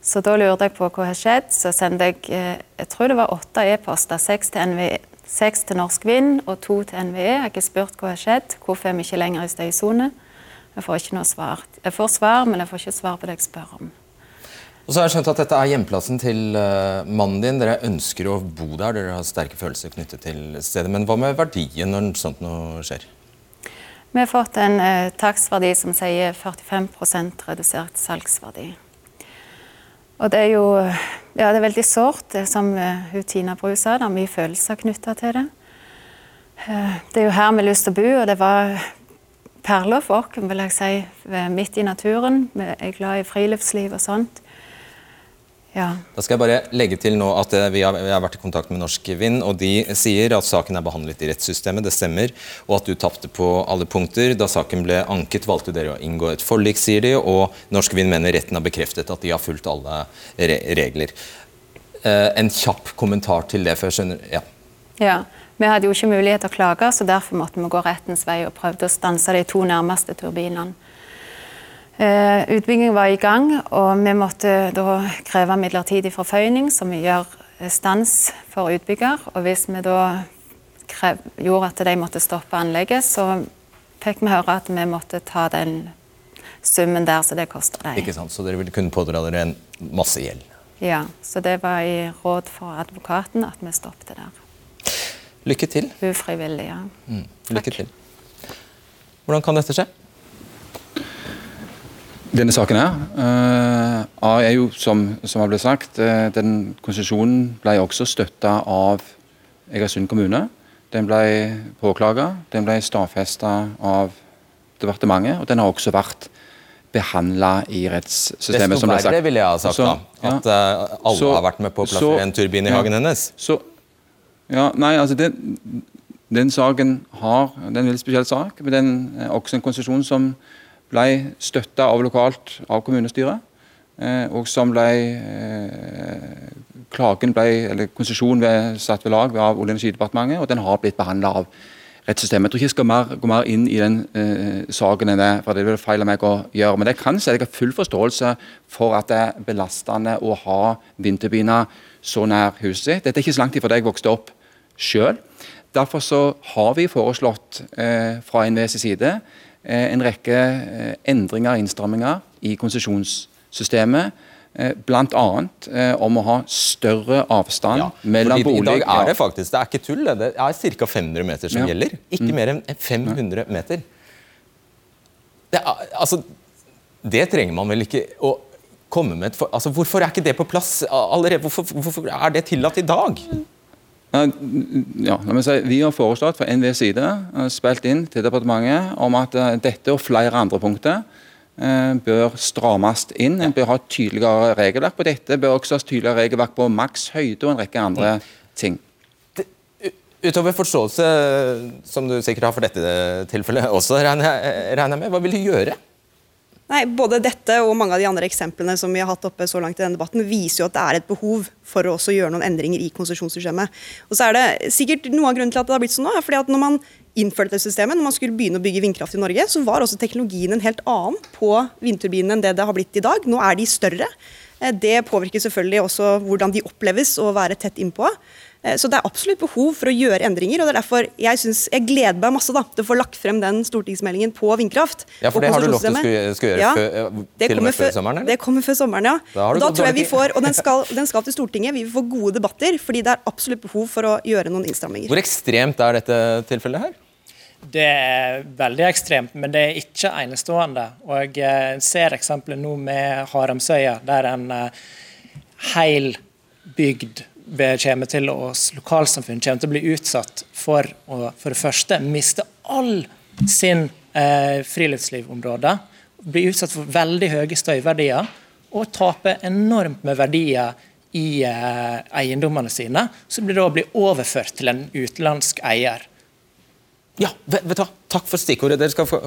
Så da lurte jeg på hva har skjedd. Så sendte jeg eh, jeg tror det var åtte e-poster. Seks til, NVE, seks til Norsk Vind og to til NVE. Jeg har ikke spurt hva har skjedd. Hvorfor er vi ikke lenger i støysone? Jeg får ikke noe svar. Jeg får svar, men jeg får ikke svar på det jeg spør om. Og så har jeg skjønt at Dette er hjemplassen til uh, mannen din. Dere ønsker å bo der. Dere har sterke følelser knyttet til stedet. Men hva med verdien når sånt noe skjer? Vi har fått en eh, takstverdi som sier 45% redusert salgsverdi. Og det er jo ja, det er veldig sårt, det som hun Tina Bru sa. Det er mye følelser knytta til det. Uh, det er jo her vi har lyst til å bo, og det var perler for oss, vil jeg si. Midt i naturen. Vi er glad i friluftsliv og sånt. Ja. Da skal jeg bare legge til nå at eh, vi har, vi har, vært i kontakt med Norsk Vind, og de sier at saken er behandlet i rettssystemet, det stemmer, og at du tapte på alle punkter. Da saken ble anket, valgte dere å inngå et forlik, sier de, og Norsk Vind mener retten har bekreftet at de har fulgt alle re regler. Eh, en kjapp kommentar til det, for jeg skjønner ja. ja. Vi hadde jo ikke mulighet til å klage, så derfor måtte vi gå rettens vei og prøvde å stanse de to nærmeste turbinene. Uh, utbyggingen var i gang, og vi måtte da kreve midlertidig forføyning, som gjør stans for utbygger. Og hvis vi da krev, gjorde at de måtte stoppe anlegget, så fikk vi høre at vi måtte ta den summen der, så det koster dem. Ikke sant, Så dere ville kunne pådra dere en masse gjeld? Ja, så det var i råd for advokaten at vi stoppet der. Lykke til. Ufrivillig, ja. Mm, lykke Takk. til. Hvordan kan dette skje? Denne saken her uh, er jo, som, som har blitt sagt, uh, den konsesjonen ble også støtta av Egersund kommune. Den ble påklaga, den ble stadfesta av departementet, og den har også vært behandla i rettssystemet. Desto verre, ville jeg ha sagt så, da. At ja. uh, alle så, har vært med på å plassere en turbin i hagen hennes. Så, ja, nei, altså den, den saken har Det er en veldig spesiell sak, men den er også en konsesjon som ble støtta av lokalt av kommunestyret. Eh, og som ble eh, Klagen ble, eller konsesjonen ble satt ved lag av Olje- og energidepartementet, og den har blitt behandla av rettssystemet. Jeg tror ikke jeg skal mer, gå mer inn i den eh, saken enn det, for det vil feil av meg å gjøre. Men det kan si at jeg har full forståelse for at det er belastende å ha vindturbiner så nær huset sitt. Dette er ikke så langt ifra da jeg vokste opp sjøl. Derfor så har vi foreslått eh, fra NVEs side en rekke eh, endringer og innstramminger i konsesjonssystemet. Eh, Bl.a. om å ha større avstand ja, mellom bolig I dag er det faktisk, det er ikke tull, det er ca. 500 meter som ja. gjelder. Ikke mm. mer enn 500 meter. Det, er, altså, det trenger man vel ikke å komme med et for, altså, Hvorfor er ikke det på plass allerede? Hvorfor, hvorfor er det tillatt i dag? Ja, si, vi har foreslått fra NVs side, eh, spilt inn til departementet, om at eh, dette og flere andre punkter eh, bør strammes inn. En bør ha tydeligere regelverk på dette. bør også ha tydeligere regelverk på maks høyde og en rekke andre ting. Utover forståelse, som du sikkert har for dette tilfellet også, regner jeg med, hva vil du gjøre? Nei, Både dette og mange av de andre eksemplene som vi har hatt oppe så langt i denne debatten, viser jo at det er et behov for å også gjøre noen endringer i konsesjonssystemet. Og så er det sikkert Noe av grunnen til at det har blitt sånn nå, er fordi at når man innførte det systemet, når man skulle begynne å bygge vindkraft i Norge, så var også teknologien en helt annen på vindturbinene enn det det har blitt i dag. Nå er de større. Eh, Det påvirker selvfølgelig også hvordan de oppleves å være tett innpå. Eh, Så det er absolutt behov for å gjøre endringer. og det er derfor Jeg, synes, jeg gleder meg masse da, til å få lagt frem den stortingsmeldingen på vindkraft. Ja, for det har du lovt skulle, skulle gjøre Ja, før, til og med før sommeren? eller? Det kommer før sommeren, ja. Da da tror jeg vi får, og den skal, den skal til Stortinget. Vi vil få gode debatter, fordi det er absolutt behov for å gjøre noen innstramminger. Hvor ekstremt er dette tilfellet her? Det er veldig ekstremt, men det er ikke enestående. Og jeg ser eksempelet nå med Haramsøya, der en eh, hel bygd kommer til å, lokalsamfunn kommer til å bli utsatt for å for det første miste all sin eh, friluftslivområde. Bli utsatt for veldig høye støyverdier og tape enormt med verdier i eh, eiendommene sine, som blir da blir overført til en utenlandsk eier. Ja, vet, vet du? Takk for stikkordet. Dere skal få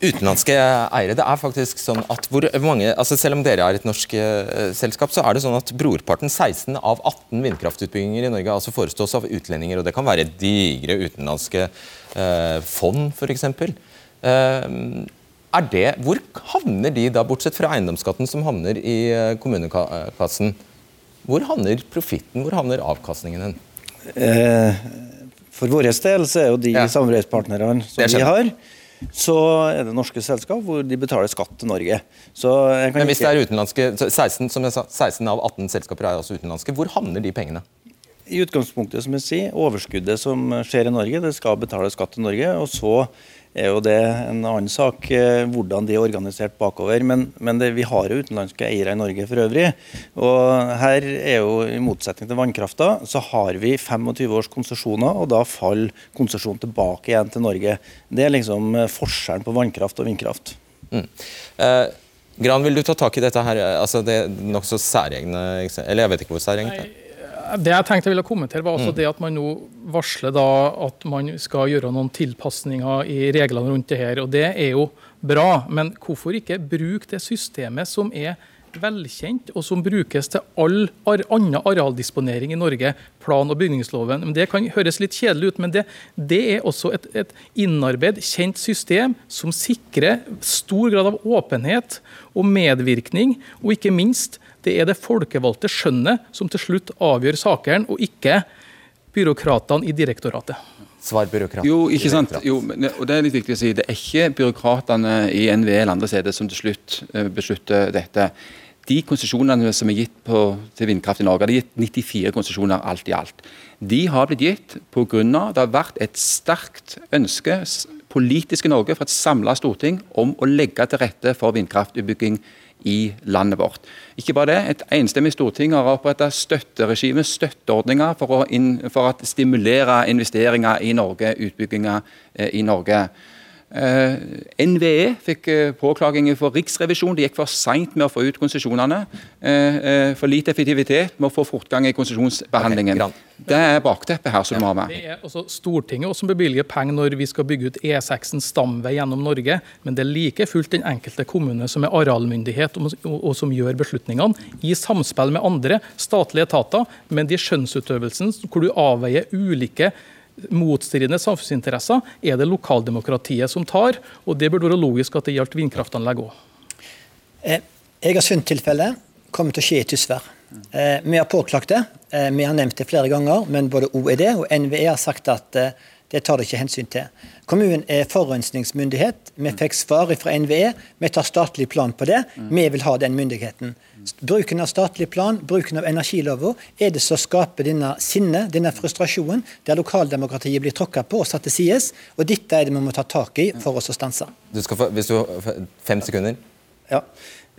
Utenlandske eiere. Det er faktisk sånn at hvor mange, altså Selv om dere er et norsk eh, selskap, så er det sånn at brorparten, 16 av 18 vindkraftutbygginger i Norge, altså forestås av utlendinger. og Det kan være digre utenlandske eh, fond, f.eks. Eh, er det, hvor havner de da, bortsett fra eiendomsskatten som havner i kommunekassen? Hvor havner profitten, hvor havner avkastningen hen? Eh, For vår del så er jo de Ja. samarbeidspartnerne som vi har, så er det norske selskap hvor de betaler skatt til Norge. Så jeg kan Men hvis det er utenlandske, 16, som jeg sa, 16 av 18 selskaper er altså utenlandske, hvor havner de pengene? I utgangspunktet, som jeg sier, overskuddet som skjer i Norge, det skal betale skatt til Norge. Og så er jo det en annen sak eh, hvordan de er organisert bakover. Men, men det, vi har jo utenlandske eiere i Norge for øvrig. Og her er jo, i motsetning til vannkrafta, så har vi 25 års konsesjoner, og da faller konsesjonen tilbake igjen til Norge. Det er liksom eh, forskjellen på vannkraft og vindkraft. Mm. Eh, Gran, vil du ta tak i dette her, altså det nokså særegne Eller jeg vet ikke hvor særegent det er. Det jeg tenkte jeg ville kommentere, var også Mm. det at man nå varsler da at man skal gjøre noen tilpasninger i reglene rundt det her. og Det er jo bra, men hvorfor ikke bruke det systemet som er velkjent, og som brukes til all annen arealdisponering i Norge, plan- og bygningsloven. Det kan høres litt kjedelig ut, men det, det er også et, et innarbeid, kjent system som sikrer stor grad av åpenhet og medvirkning, og ikke minst det er det folkevalgte skjønnet som til slutt avgjør sakene, og ikke byråkratene i direktoratet. Svar byråkrat. Jo, ikke sant? Jo, og det er litt viktig å si. Det er ikke byråkratene i NVE eller andre steder som til slutt eh, beslutter dette. De konsesjonene som er gitt på, til vindkraft i Norge, det er gitt 94 konsesjoner alt i alt. De har blitt gitt pga. det har vært et sterkt ønske politisk i Norge fra et samla storting om å legge til rette for vindkraftutbygging i landet vårt. Ikke bare det, Et enstemmig storting har opprettet støtteregime, støtteordninger, for å, for å stimulere investeringer i Norge, utbygginger eh, i Norge. Eh, NVE fikk eh, påklaginger for Riksrevisjonen. De gikk for seint med å få ut konsesjonene. Eh, for lite effektivitet med å få fortgang i konsesjonsbehandlingen. det er bakteppet her som du må ha med. Det er også Stortinget også som bevilger penger når vi skal bygge ut E6-en stamvei gjennom Norge, men det er like fullt den enkelte kommune som er arealmyndighet og, og, og som gjør beslutningene, i samspill med andre statlige etater, men de skjønnsutøvelsen hvor du avveier ulike motstridende samfunnsinteresser, er det lokaldemokratiet som tar, og det burde være logisk at det gjaldt vindkraftanlegg òg. har Egersund-tilfellet kommer til å skje i Tysvær. Eh, vi har påklagt det. Eh, vi har nevnt det flere ganger, men både OED og NVE har sagt at eh, det tar det ikke hensyn til. Kommunen er forurensningsmyndighet. Vi fikk svar fra NVE. Vi tar statlig plan på det. Vi vil ha den myndigheten. Bruken av statlig plan, bruken av energiloven, er det som skaper denne sinne, denne frustrasjonen, der lokaldemokratiet blir tråkka på og satt til side. Og dette er det vi må ta tak i for oss å stanse. Du skal få, hvis du Fem sekunder. Ja.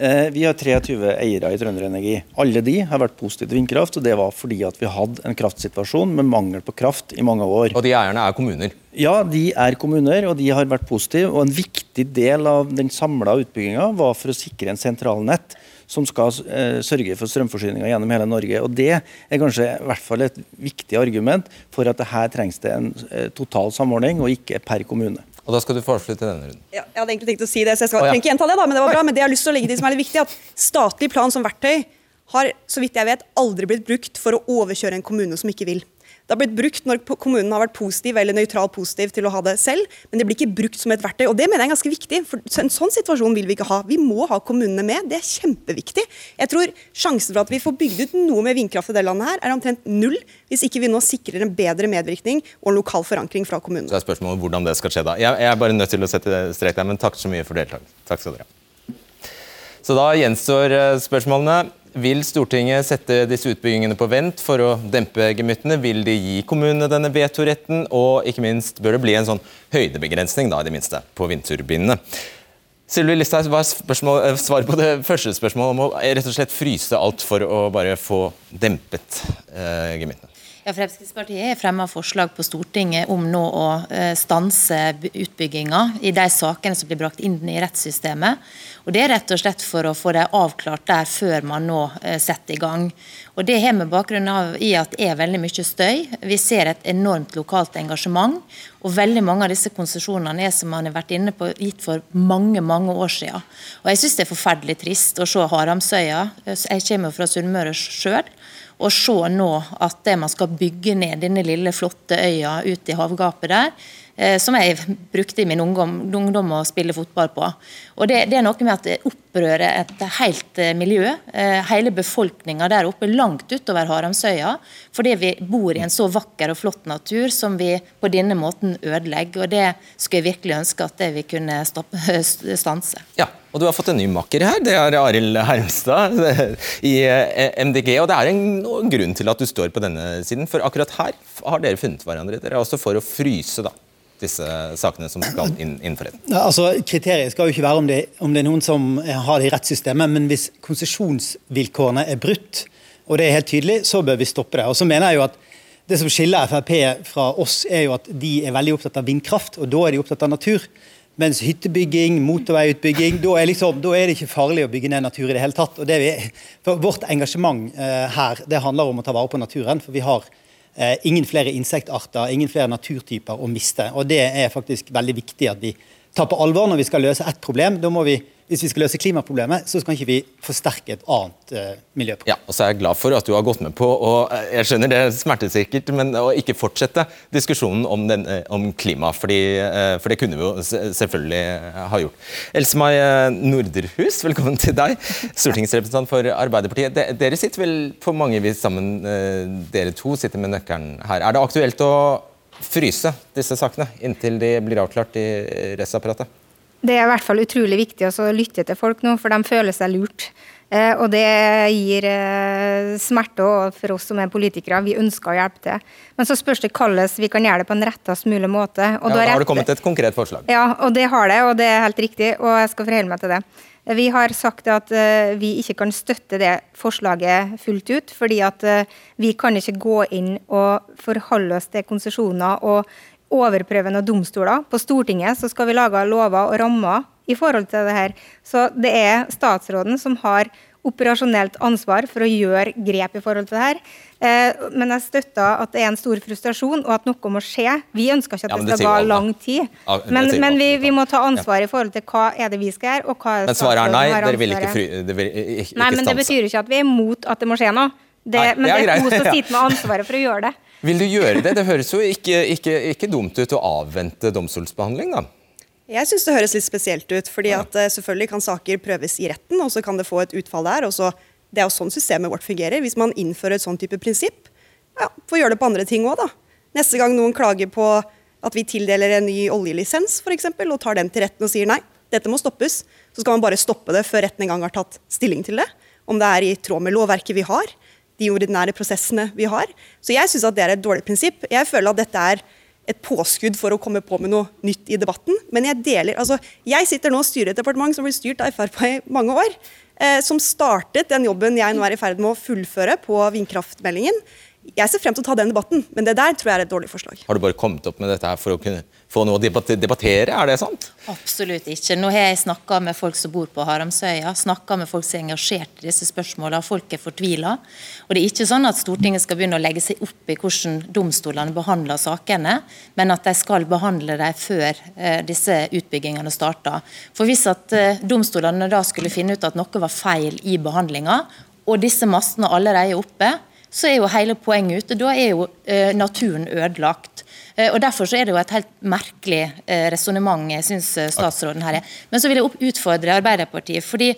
Eh, Vi har 23 eiere i Trønder Energi. Alle de har vært positive til vindkraft, og det var fordi at vi hadde en kraftsituasjon med mangel på kraft i mange år. Og de eierne er kommuner? Ja, de er kommuner, og de har vært positive. Og en viktig del av den samla utbygginga var for å sikre en sentralnett som skal eh, sørge for strømforsyninga gjennom hele Norge. Og Det er kanskje i hvert fall et viktig argument for at det her trengs det en eh, total samordning, og ikke per kommune. Og Da skal du få avslutte denne runden. Ja, jeg hadde egentlig tenkt å si det, så jeg skal Å, ja. ikke gjenta det, da, men det var bra. Men det jeg har lyst til å legge til som er litt viktig, at statlig plan som verktøy har, så vidt jeg vet, aldri blitt brukt for å overkjøre en kommune som ikke vil. Det har blitt brukt når kommunen har vært positiv eller nøytral positiv til å ha det selv, men det blir ikke brukt som et verktøy. og Det mener jeg er ganske viktig. for En sånn situasjon vil vi ikke ha. Vi må ha kommunene med. Det er kjempeviktig. Jeg tror Sjansen for at vi får bygd ut noe med vindkraft i det landet her, er omtrent null, hvis ikke vi nå sikrer en bedre medvirkning og en lokal forankring fra kommunene. Så er spørsmålet hvordan det skal skje da. Jeg, jeg er bare nødt til å sette strek der, men takk så mye for deltakelsen. Takk skal dere ha. Så da gjenstår eh, spørsmålene. Vil Stortinget sette disse utbyggingene på vent for å dempe gemyttene? Vil de gi kommunene denne vetoretten? Og ikke minst, bør det bli en sånn høydebegrensning, da, i det minste, på vindturbinene? Sylvi Listhaug, hva er eh, svaret på det første spørsmålet om å rett og slett fryse alt for å bare få dempet eh, gemyttene? Ja, Fremskrittspartiet har fremmet forslag på Stortinget om nå å eh, stanse utbygginga i de sakene som blir brakt inn i rettssystemet. Og Det er rett og slett for å få det avklart der før man nå eh, setter i gang. Og Det har med bakgrunn av i at det er veldig mye støy. Vi ser et enormt lokalt engasjement. Og veldig mange av disse konsesjonene er som man har vært inne på, gitt for mange mange år siden. Og Jeg syns det er forferdelig trist å se Haramsøya. Jeg kommer fra Sunnmøre sjøl å se nå at man skal bygge ned denne lille, flotte øya ut i havgapet der, eh, som jeg brukte i min ungdom, ungdom å spille fotball på. Og det, det, er noe med at det opprører et helt eh, miljø. Eh, hele befolkninga der oppe, langt utover Haramsøya. Fordi vi bor i en så vakker og flott natur som vi på denne måten ødelegger. Og det skulle jeg virkelig ønske at vi kunne stoppe, stanse. Ja, og du har fått en ny makker her. Det er Arild Hermstad i eh, MDG. Og det er en grunn til at du står på denne siden, for akkurat her har dere funnet hverandre. Dere er også for å fryse da, disse sakene som skal inn, innenfor. Ja, altså, kriteriet skal jo ikke være om det, om det er noen som har det i rettssystemet, men hvis konsesjonsvilkårene er brutt, og det er helt tydelig, så bør vi stoppe det. Og så mener jeg jo at det som skiller Frp fra oss, er jo at de er veldig opptatt av vindkraft, og da er de opptatt av natur. Mens hyttebygging, motorveiutbygging, da er, liksom, da er, det ikke farlig å bygge ned natur i det hele tatt. Det vi, Vårt engasjement eh, her det handler om å ta vare på naturen. For vi har eh, ingen flere insektarter, ingen flere naturtyper å miste. Og det er faktisk veldig viktig at vi tar på alvor når vi skal løse ett problem. Da må vi hvis vi skal løse klimaproblemet, så skal ikke vi forsterke et annet uh, miljøproblem. Ja, og så er jeg glad for at du har gått med på, og eh, jeg skjønner det smerter sikkert, men å ikke fortsette diskusjonen om, den, eh, om klima, fordi, uh, for det kunne vi jo selvfølgelig ha gjort. Else-May Norderhus, velkommen til deg, stortingsrepresentant for Arbeiderpartiet. De, dere sitter vel på mange vis sammen, dere to sitter med nøkkelen her. Er det aktuelt å fryse disse sakene inntil de blir avklart i rettsapparatet? Det er i hvert fall utrolig viktig å lytte til folk nå, for de føler seg lurt. Eh, og det gir eh, smerte for oss som er politikere. Vi ønsker å hjelpe til. Men så spørs det hvordan vi kan gjøre det på en rettest mulig måte. Og ja, da har det kommet et konkret forslag. Ja, og det har det, og det er helt riktig. Og jeg skal forholde meg til det. Vi har sagt at uh, vi ikke kan støtte det forslaget fullt ut, fordi at vi kan ikke gå inn og forholde oss til konsesjoner og overprøvende domstoler. På Stortinget så skal vi lage lover og rammer i forhold til det her. Så det er statsråden som har operasjonelt ansvar for å gjøre grep i forhold til det her. Eh, men jeg støtter at det er en stor frustrasjon, og at noe må skje. Vi ønsker ikke at ja, det, det skal gå lang tid. Ja, men, men vi, vi, må ta ansvar i forhold til hva er det vi skal gjøre, og hva er Men svaret er nei, dere vil ikke, fri, vil ikke Nei, men det betyr ikke at vi er imot at det må skje noe. Det, nei, men det er, det er hun som sitter med ansvaret for å gjøre det. Vil du gjøre det? Det høres jo ikke, ikke, ikke dumt ut å avvente domstolsbehandling, da? Jeg syns det høres litt spesielt ut. fordi at uh, Selvfølgelig kan saker prøves i retten, og så kan det få et utfall der. og så, Det er jo sånn systemet vårt fungerer. Hvis man innfører et sånn type prinsipp, ja, får gjøre det på andre ting òg, da. Neste gang noen klager på at vi tildeler en ny oljelisens eksempel, og tar den til retten og sier nei, dette må stoppes, så skal man bare stoppe det før retten en gang har tatt stilling til det. Om det er i tråd med lovverket vi har de ordinære prosessene vi har. Så jeg syns det er et dårlig prinsipp. Jeg føler at dette er et påskudd for å komme på med noe nytt i debatten. Men jeg deler altså, Jeg sitter nå og styrer et departement som blir styrt av Frp i mange år. Eh, som startet den jobben jeg nå er i ferd med å fullføre på vindkraftmeldingen. Jeg ser frem til å ta den debatten, men det der tror jeg er et dårlig forslag. Har du bare kommet opp med dette her for å kunne få noe å debattere, er det sant? Absolutt ikke. Nå har jeg snakka med folk som bor på Haramsøya, snakka med folk som er engasjert i disse spørsmålene. Folk er fortvila. Og det er ikke sånn at Stortinget skal begynne å legge seg opp i hvordan domstolene behandler sakene, men at de skal behandle dem før eh, disse utbyggingene starter. For hvis at eh, domstolene da skulle finne ut at noe var feil i behandlinga, og disse mastene allerede er oppe, så er jo hele poenget ute. Da er jo eh, naturen ødelagt. Eh, og Derfor så er det jo et helt merkelig eh, resonnement syns eh, statsråden her er. Men så vil jeg utfordre Arbeiderpartiet. fordi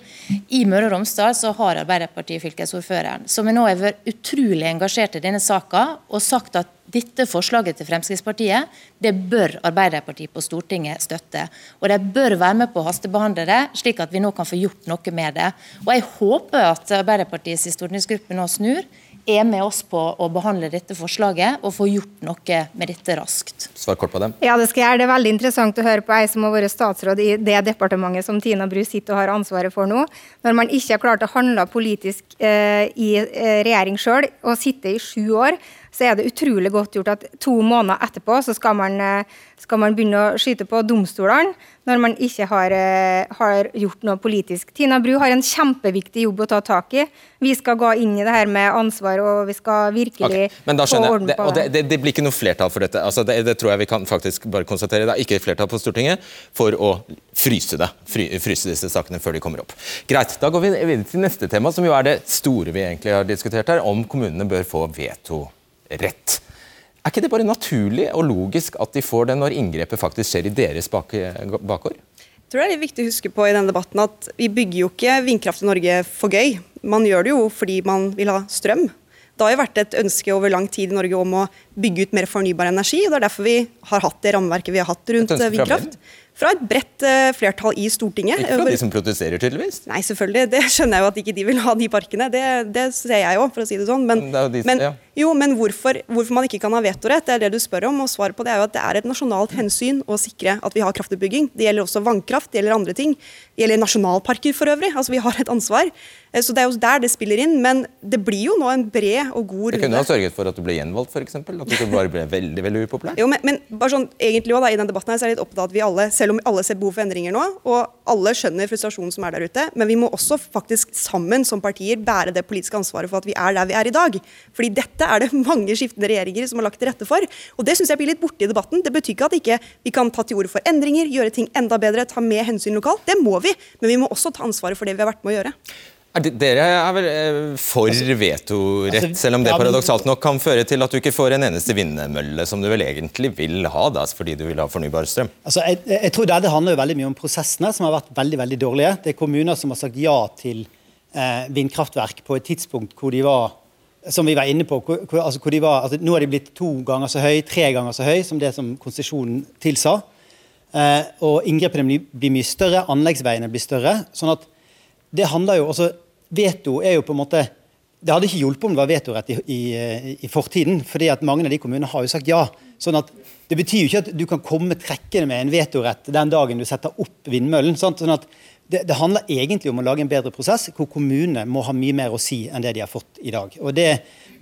I Møre og Romsdal så har Arbeiderpartiet fylkesordføreren, som nå har vært utrolig engasjert i denne saka og sagt at dette forslaget til Fremskrittspartiet det bør Arbeiderpartiet på Stortinget støtte. Og De bør være med på å hastebehandle det, slik at vi nå kan få gjort noe med det. Og Jeg håper at Arbeiderpartiets stortingsgruppe nå snur er med oss på å behandle dette forslaget og få gjort noe med dette raskt. Svar kort på det. Ja, det skal jeg gjøre. Det er veldig interessant å høre på ei som har vært statsråd i det departementet som Tina Bru sitter og har ansvaret for nå. Når man ikke har klart å handle politisk eh, i eh, regjering sjøl og sitte i sju år, så er det utrolig godt gjort at to måneder etterpå så skal man, eh, skal man begynne å skyte på domstolene når man ikke har, eh, har, gjort noe politisk. Tina Bru har en kjempeviktig jobb å ta tak i. Vi skal gå inn i det her med ansvar, og vi skal virkelig okay, men da skjønner jeg, det, og det, det, det, blir ikke noe flertall for dette. Altså det, det, tror jeg vi kan faktisk bare konstatere. Det er ikke flertall på Stortinget for å fryse det, fryse disse sakene før de kommer opp. Greit, Da går vi videre til neste tema, som jo er det store vi egentlig har diskutert her, om kommunene bør få veto rett. Er ikke det bare naturlig og logisk at de får det når inngrepet faktisk skjer i deres bakgård? Jeg tror det er litt viktig å huske på i denne debatten at Vi bygger jo ikke vindkraft i Norge for gøy. Man gjør det jo fordi man vil ha strøm. Det har jo vært et ønske over lang tid i Norge om å bygge ut mer fornybar energi. og Det er derfor vi har hatt det rammeverket vi har hatt rundt vindkraft fra et bredt uh, flertall i Stortinget. Ikke fra de som protesterer, tydeligvis? Nei, selvfølgelig. Det skjønner jeg jo at ikke de vil ha de parkene. Det, det ser jeg jo, for å si det sånn. Men, det de, men, ja. jo, men hvorfor, hvorfor, man ikke kan ha vetorett, det er det du spør om. Og svaret på det er jo at det er et nasjonalt hensyn å sikre at vi har kraftutbygging. Det gjelder også vannkraft, det gjelder andre ting. Det gjelder nasjonalparker for øvrig. Altså, vi har et ansvar. Eh, så det er jo der det spiller inn. Men det blir jo nå en bred og god runde. Det kunne ha sørget for at du ble gjenvalgt, f.eks. At du ikke bare ble veldig veldig upopulær. Jo, men, men bare sånn, egentlig også da, i den debatten her, så er jeg litt opptatt av at vi alle selv om alle ser behov for endringer nå, og alle skjønner frustrasjonen som er der ute, men vi må også faktisk sammen som partier bære det politiske ansvaret for at vi er der vi er i dag. Fordi dette er det mange skiftende regjeringer som har lagt til rette for. Og det syns jeg blir litt borte i debatten. Det betyr ikke at ikke vi ikke kan ta til orde for endringer, gjøre ting enda bedre, ta med hensyn lokalt. Det må vi, men vi må også ta ansvaret for det vi har vært med å gjøre. Er dere er vel eh, for altså, vetorett, altså, selv om det paradoksalt nok kan føre til at du ikke får en eneste vindmølle som du vel egentlig vil ha, da, fordi du vil ha fornybar strøm? Altså, jeg, jeg tror Det handler jo veldig mye om prosessene, som har vært veldig veldig dårlige. Det er kommuner som har sagt ja til eh, vindkraftverk på et tidspunkt hvor de var som vi var inne på, hvor, hvor, altså, hvor de var, altså, Nå er de blitt to ganger så høy, tre ganger så høy som det som konsesjonen tilsa. Eh, og Inngrepene blir, blir mye større, anleggsveiene blir større. sånn at det handler jo også veto er jo på en måte Det hadde ikke hjulpet om det var vetorett i, i, i, fortiden, fordi at mange av de kommunene har jo sagt ja. sånn at Det betyr jo ikke at du kan komme trekkende med en vetorett den dagen du setter opp vindmøllen. sånn at det, det, handler egentlig om å lage en bedre prosess, hvor kommunene må ha mye mer å si enn det de har fått i dag. Og det,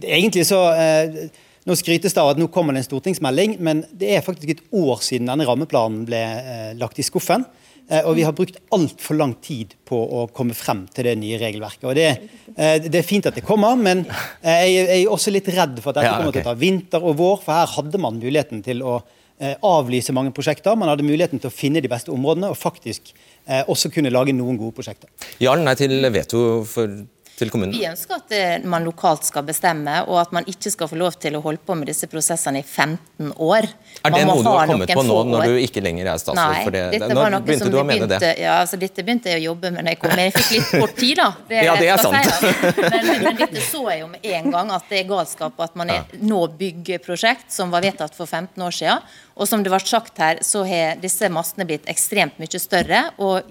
det egentlig så... Eh, nå skrytes det av at nå kommer det en stortingsmelding, men det er faktisk et år siden denne rammeplanen ble eh, lagt i skuffen. Eh, og vi har brukt altfor lang tid på å komme frem til det nye regelverket. og Det, eh, det er fint at det kommer, men eh, jeg er også litt redd for at dette kommer til å ta vinter og vår. For her hadde man muligheten til å avlyse mange prosjekter. Man hadde muligheten til å finne de beste områdene og faktisk også kunne lage noen gode prosjekter. Ja eller nei til veto for til kommunen? Vi ønsker at eh, man lokalt skal bestemme, og at man ikke skal få lov til å holde på med disse prosessene i 15 år. Er det noe du har kommet på nå når du ikke lenger er statsråd? Nei, for det? dette var noe begynte som du å mene det? Ja, altså, dette begynte jeg å jobbe med da jeg kom, men jeg fikk litt kort tid, da. Det, ja, det er sant. Si, men, men, dette så jeg jo med en gang, at det er galskap at man er, nå bygger prosjekt som var vedtatt for 15 år siden. Og som det ble sagt her, så har disse mastene blitt ekstremt mye større. og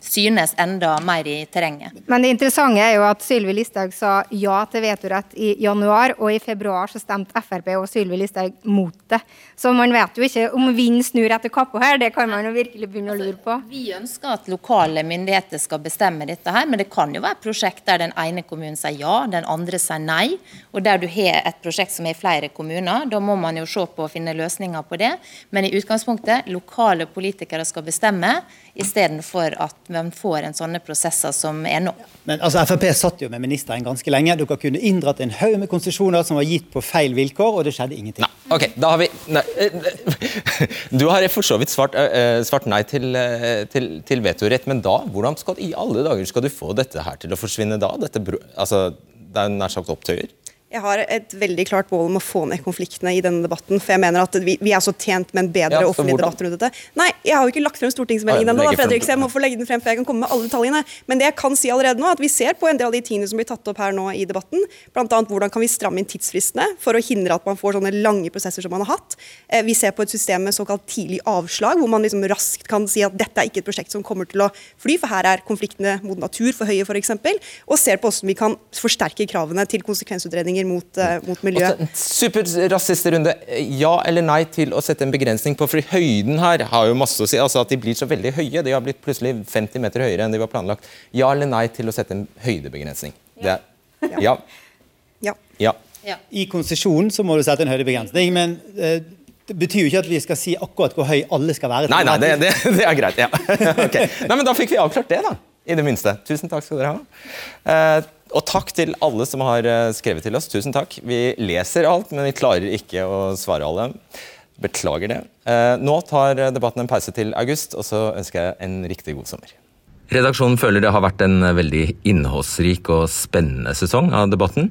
synes enda mer i terrenget. Men det interessante er jo at Sylvi Listhaug sa ja til vetorett i januar, og i februar så stemte Frp og Sylvi Listhaug mot det. Så man vet jo ikke om vinden snur etter kappa her, det kan man jo virkelig begynne å lure på. Altså, vi ønsker at lokale myndigheter skal bestemme dette her, men det kan jo være prosjekt der den ene kommunen sier ja, den andre sier nei. Og der du har et prosjekt som er i flere kommuner, da må man jo se på å finne løsninger på det. Men i utgangspunktet, lokale politikere skal bestemme istedenfor at man får en sånne prosesser som er nå. Men altså, Frp satt jo med ministeren ganske lenge. Dere kunne inndratt en haug med konsesjoner som var gitt på feil vilkår, og det skjedde ingenting. Nei, ok, da har vi... Nei. Du har for så vidt svart, uh, svart nei til, uh, til, til, vetorett, men da, hvordan skal i alle dager skal du få dette her til å forsvinne da? Dette, altså, det er nær sagt opptøyer? Jeg har et veldig klart mål om å få ned konfliktene i denne debatten. For jeg mener at vi, vi er så tjent med en bedre Ja, offentlig debatt rundt dette. Nei, jeg har jo ikke lagt frem stortingsmeldingen ennå, Fredrik, så jeg må få legge den frem før jeg kan komme med alle detaljene. Men det jeg kan si allerede nå, at vi ser på en del av de tingene som blir tatt opp her nå i debatten. Bl.a. hvordan kan vi stramme inn tidsfristene for å hindre at man får sånne lange prosesser som man har hatt. Eh, Vi ser på et system med såkalt tidlig avslag, hvor man liksom raskt kan si at dette er ikke et prosjekt som kommer til å fly, for her er konfliktene mot natur for høye f.eks. Og ser på hvordan vi kan forsterke kravene til konsekvensutredninger mot, eh, mot miljøet. Superraskt siste runde. Ja eller nei til å sette en begrensning på for høyden her har jo masse å si. altså At de blir så veldig høye. De har blitt plutselig 50 meter høyere enn de var planlagt. Ja eller nei til å sette en høydebegrensning? Det er, ja. Ja. ja. I konsesjonen så må du sette en høydebegrensning, men eh, det betyr jo ikke at vi skal si akkurat hvor høy alle skal være. Nei, nei, det, det, det er greit. ja. okay. Nei, men Da fikk vi avklart det, da. I det minste. Tusen takk skal dere ha. Eh, og takk til alle som har eh, skrevet til oss. Tusen takk. Vi leser alt, men vi klarer ikke å svare alle. Beklager det. Eh, nå tar debatten en pause til august, og så ønsker jeg en riktig god sommer. Redaksjonen føler det har vært en veldig innholdsrik og spennende sesong av debatten.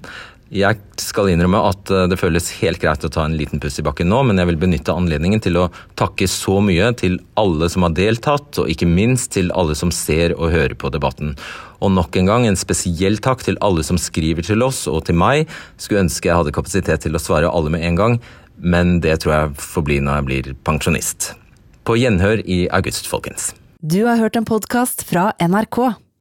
Jeg skal innrømme at eh, det føles helt greit å ta en liten puss i bakken nå, men jeg vil benytte anledningen til å takke så mye til alle som har deltatt, og ikke minst til alle som ser og hører på debatten. Og nok en gang en spesiell takk til alle som skriver til oss og til meg. Skulle ønske jeg hadde kapasitet til å svare alle med en gang, men det tror jeg får bli når jeg blir pensjonist. På gjenhør i august, folkens. Du har hørt en podkast fra NRK.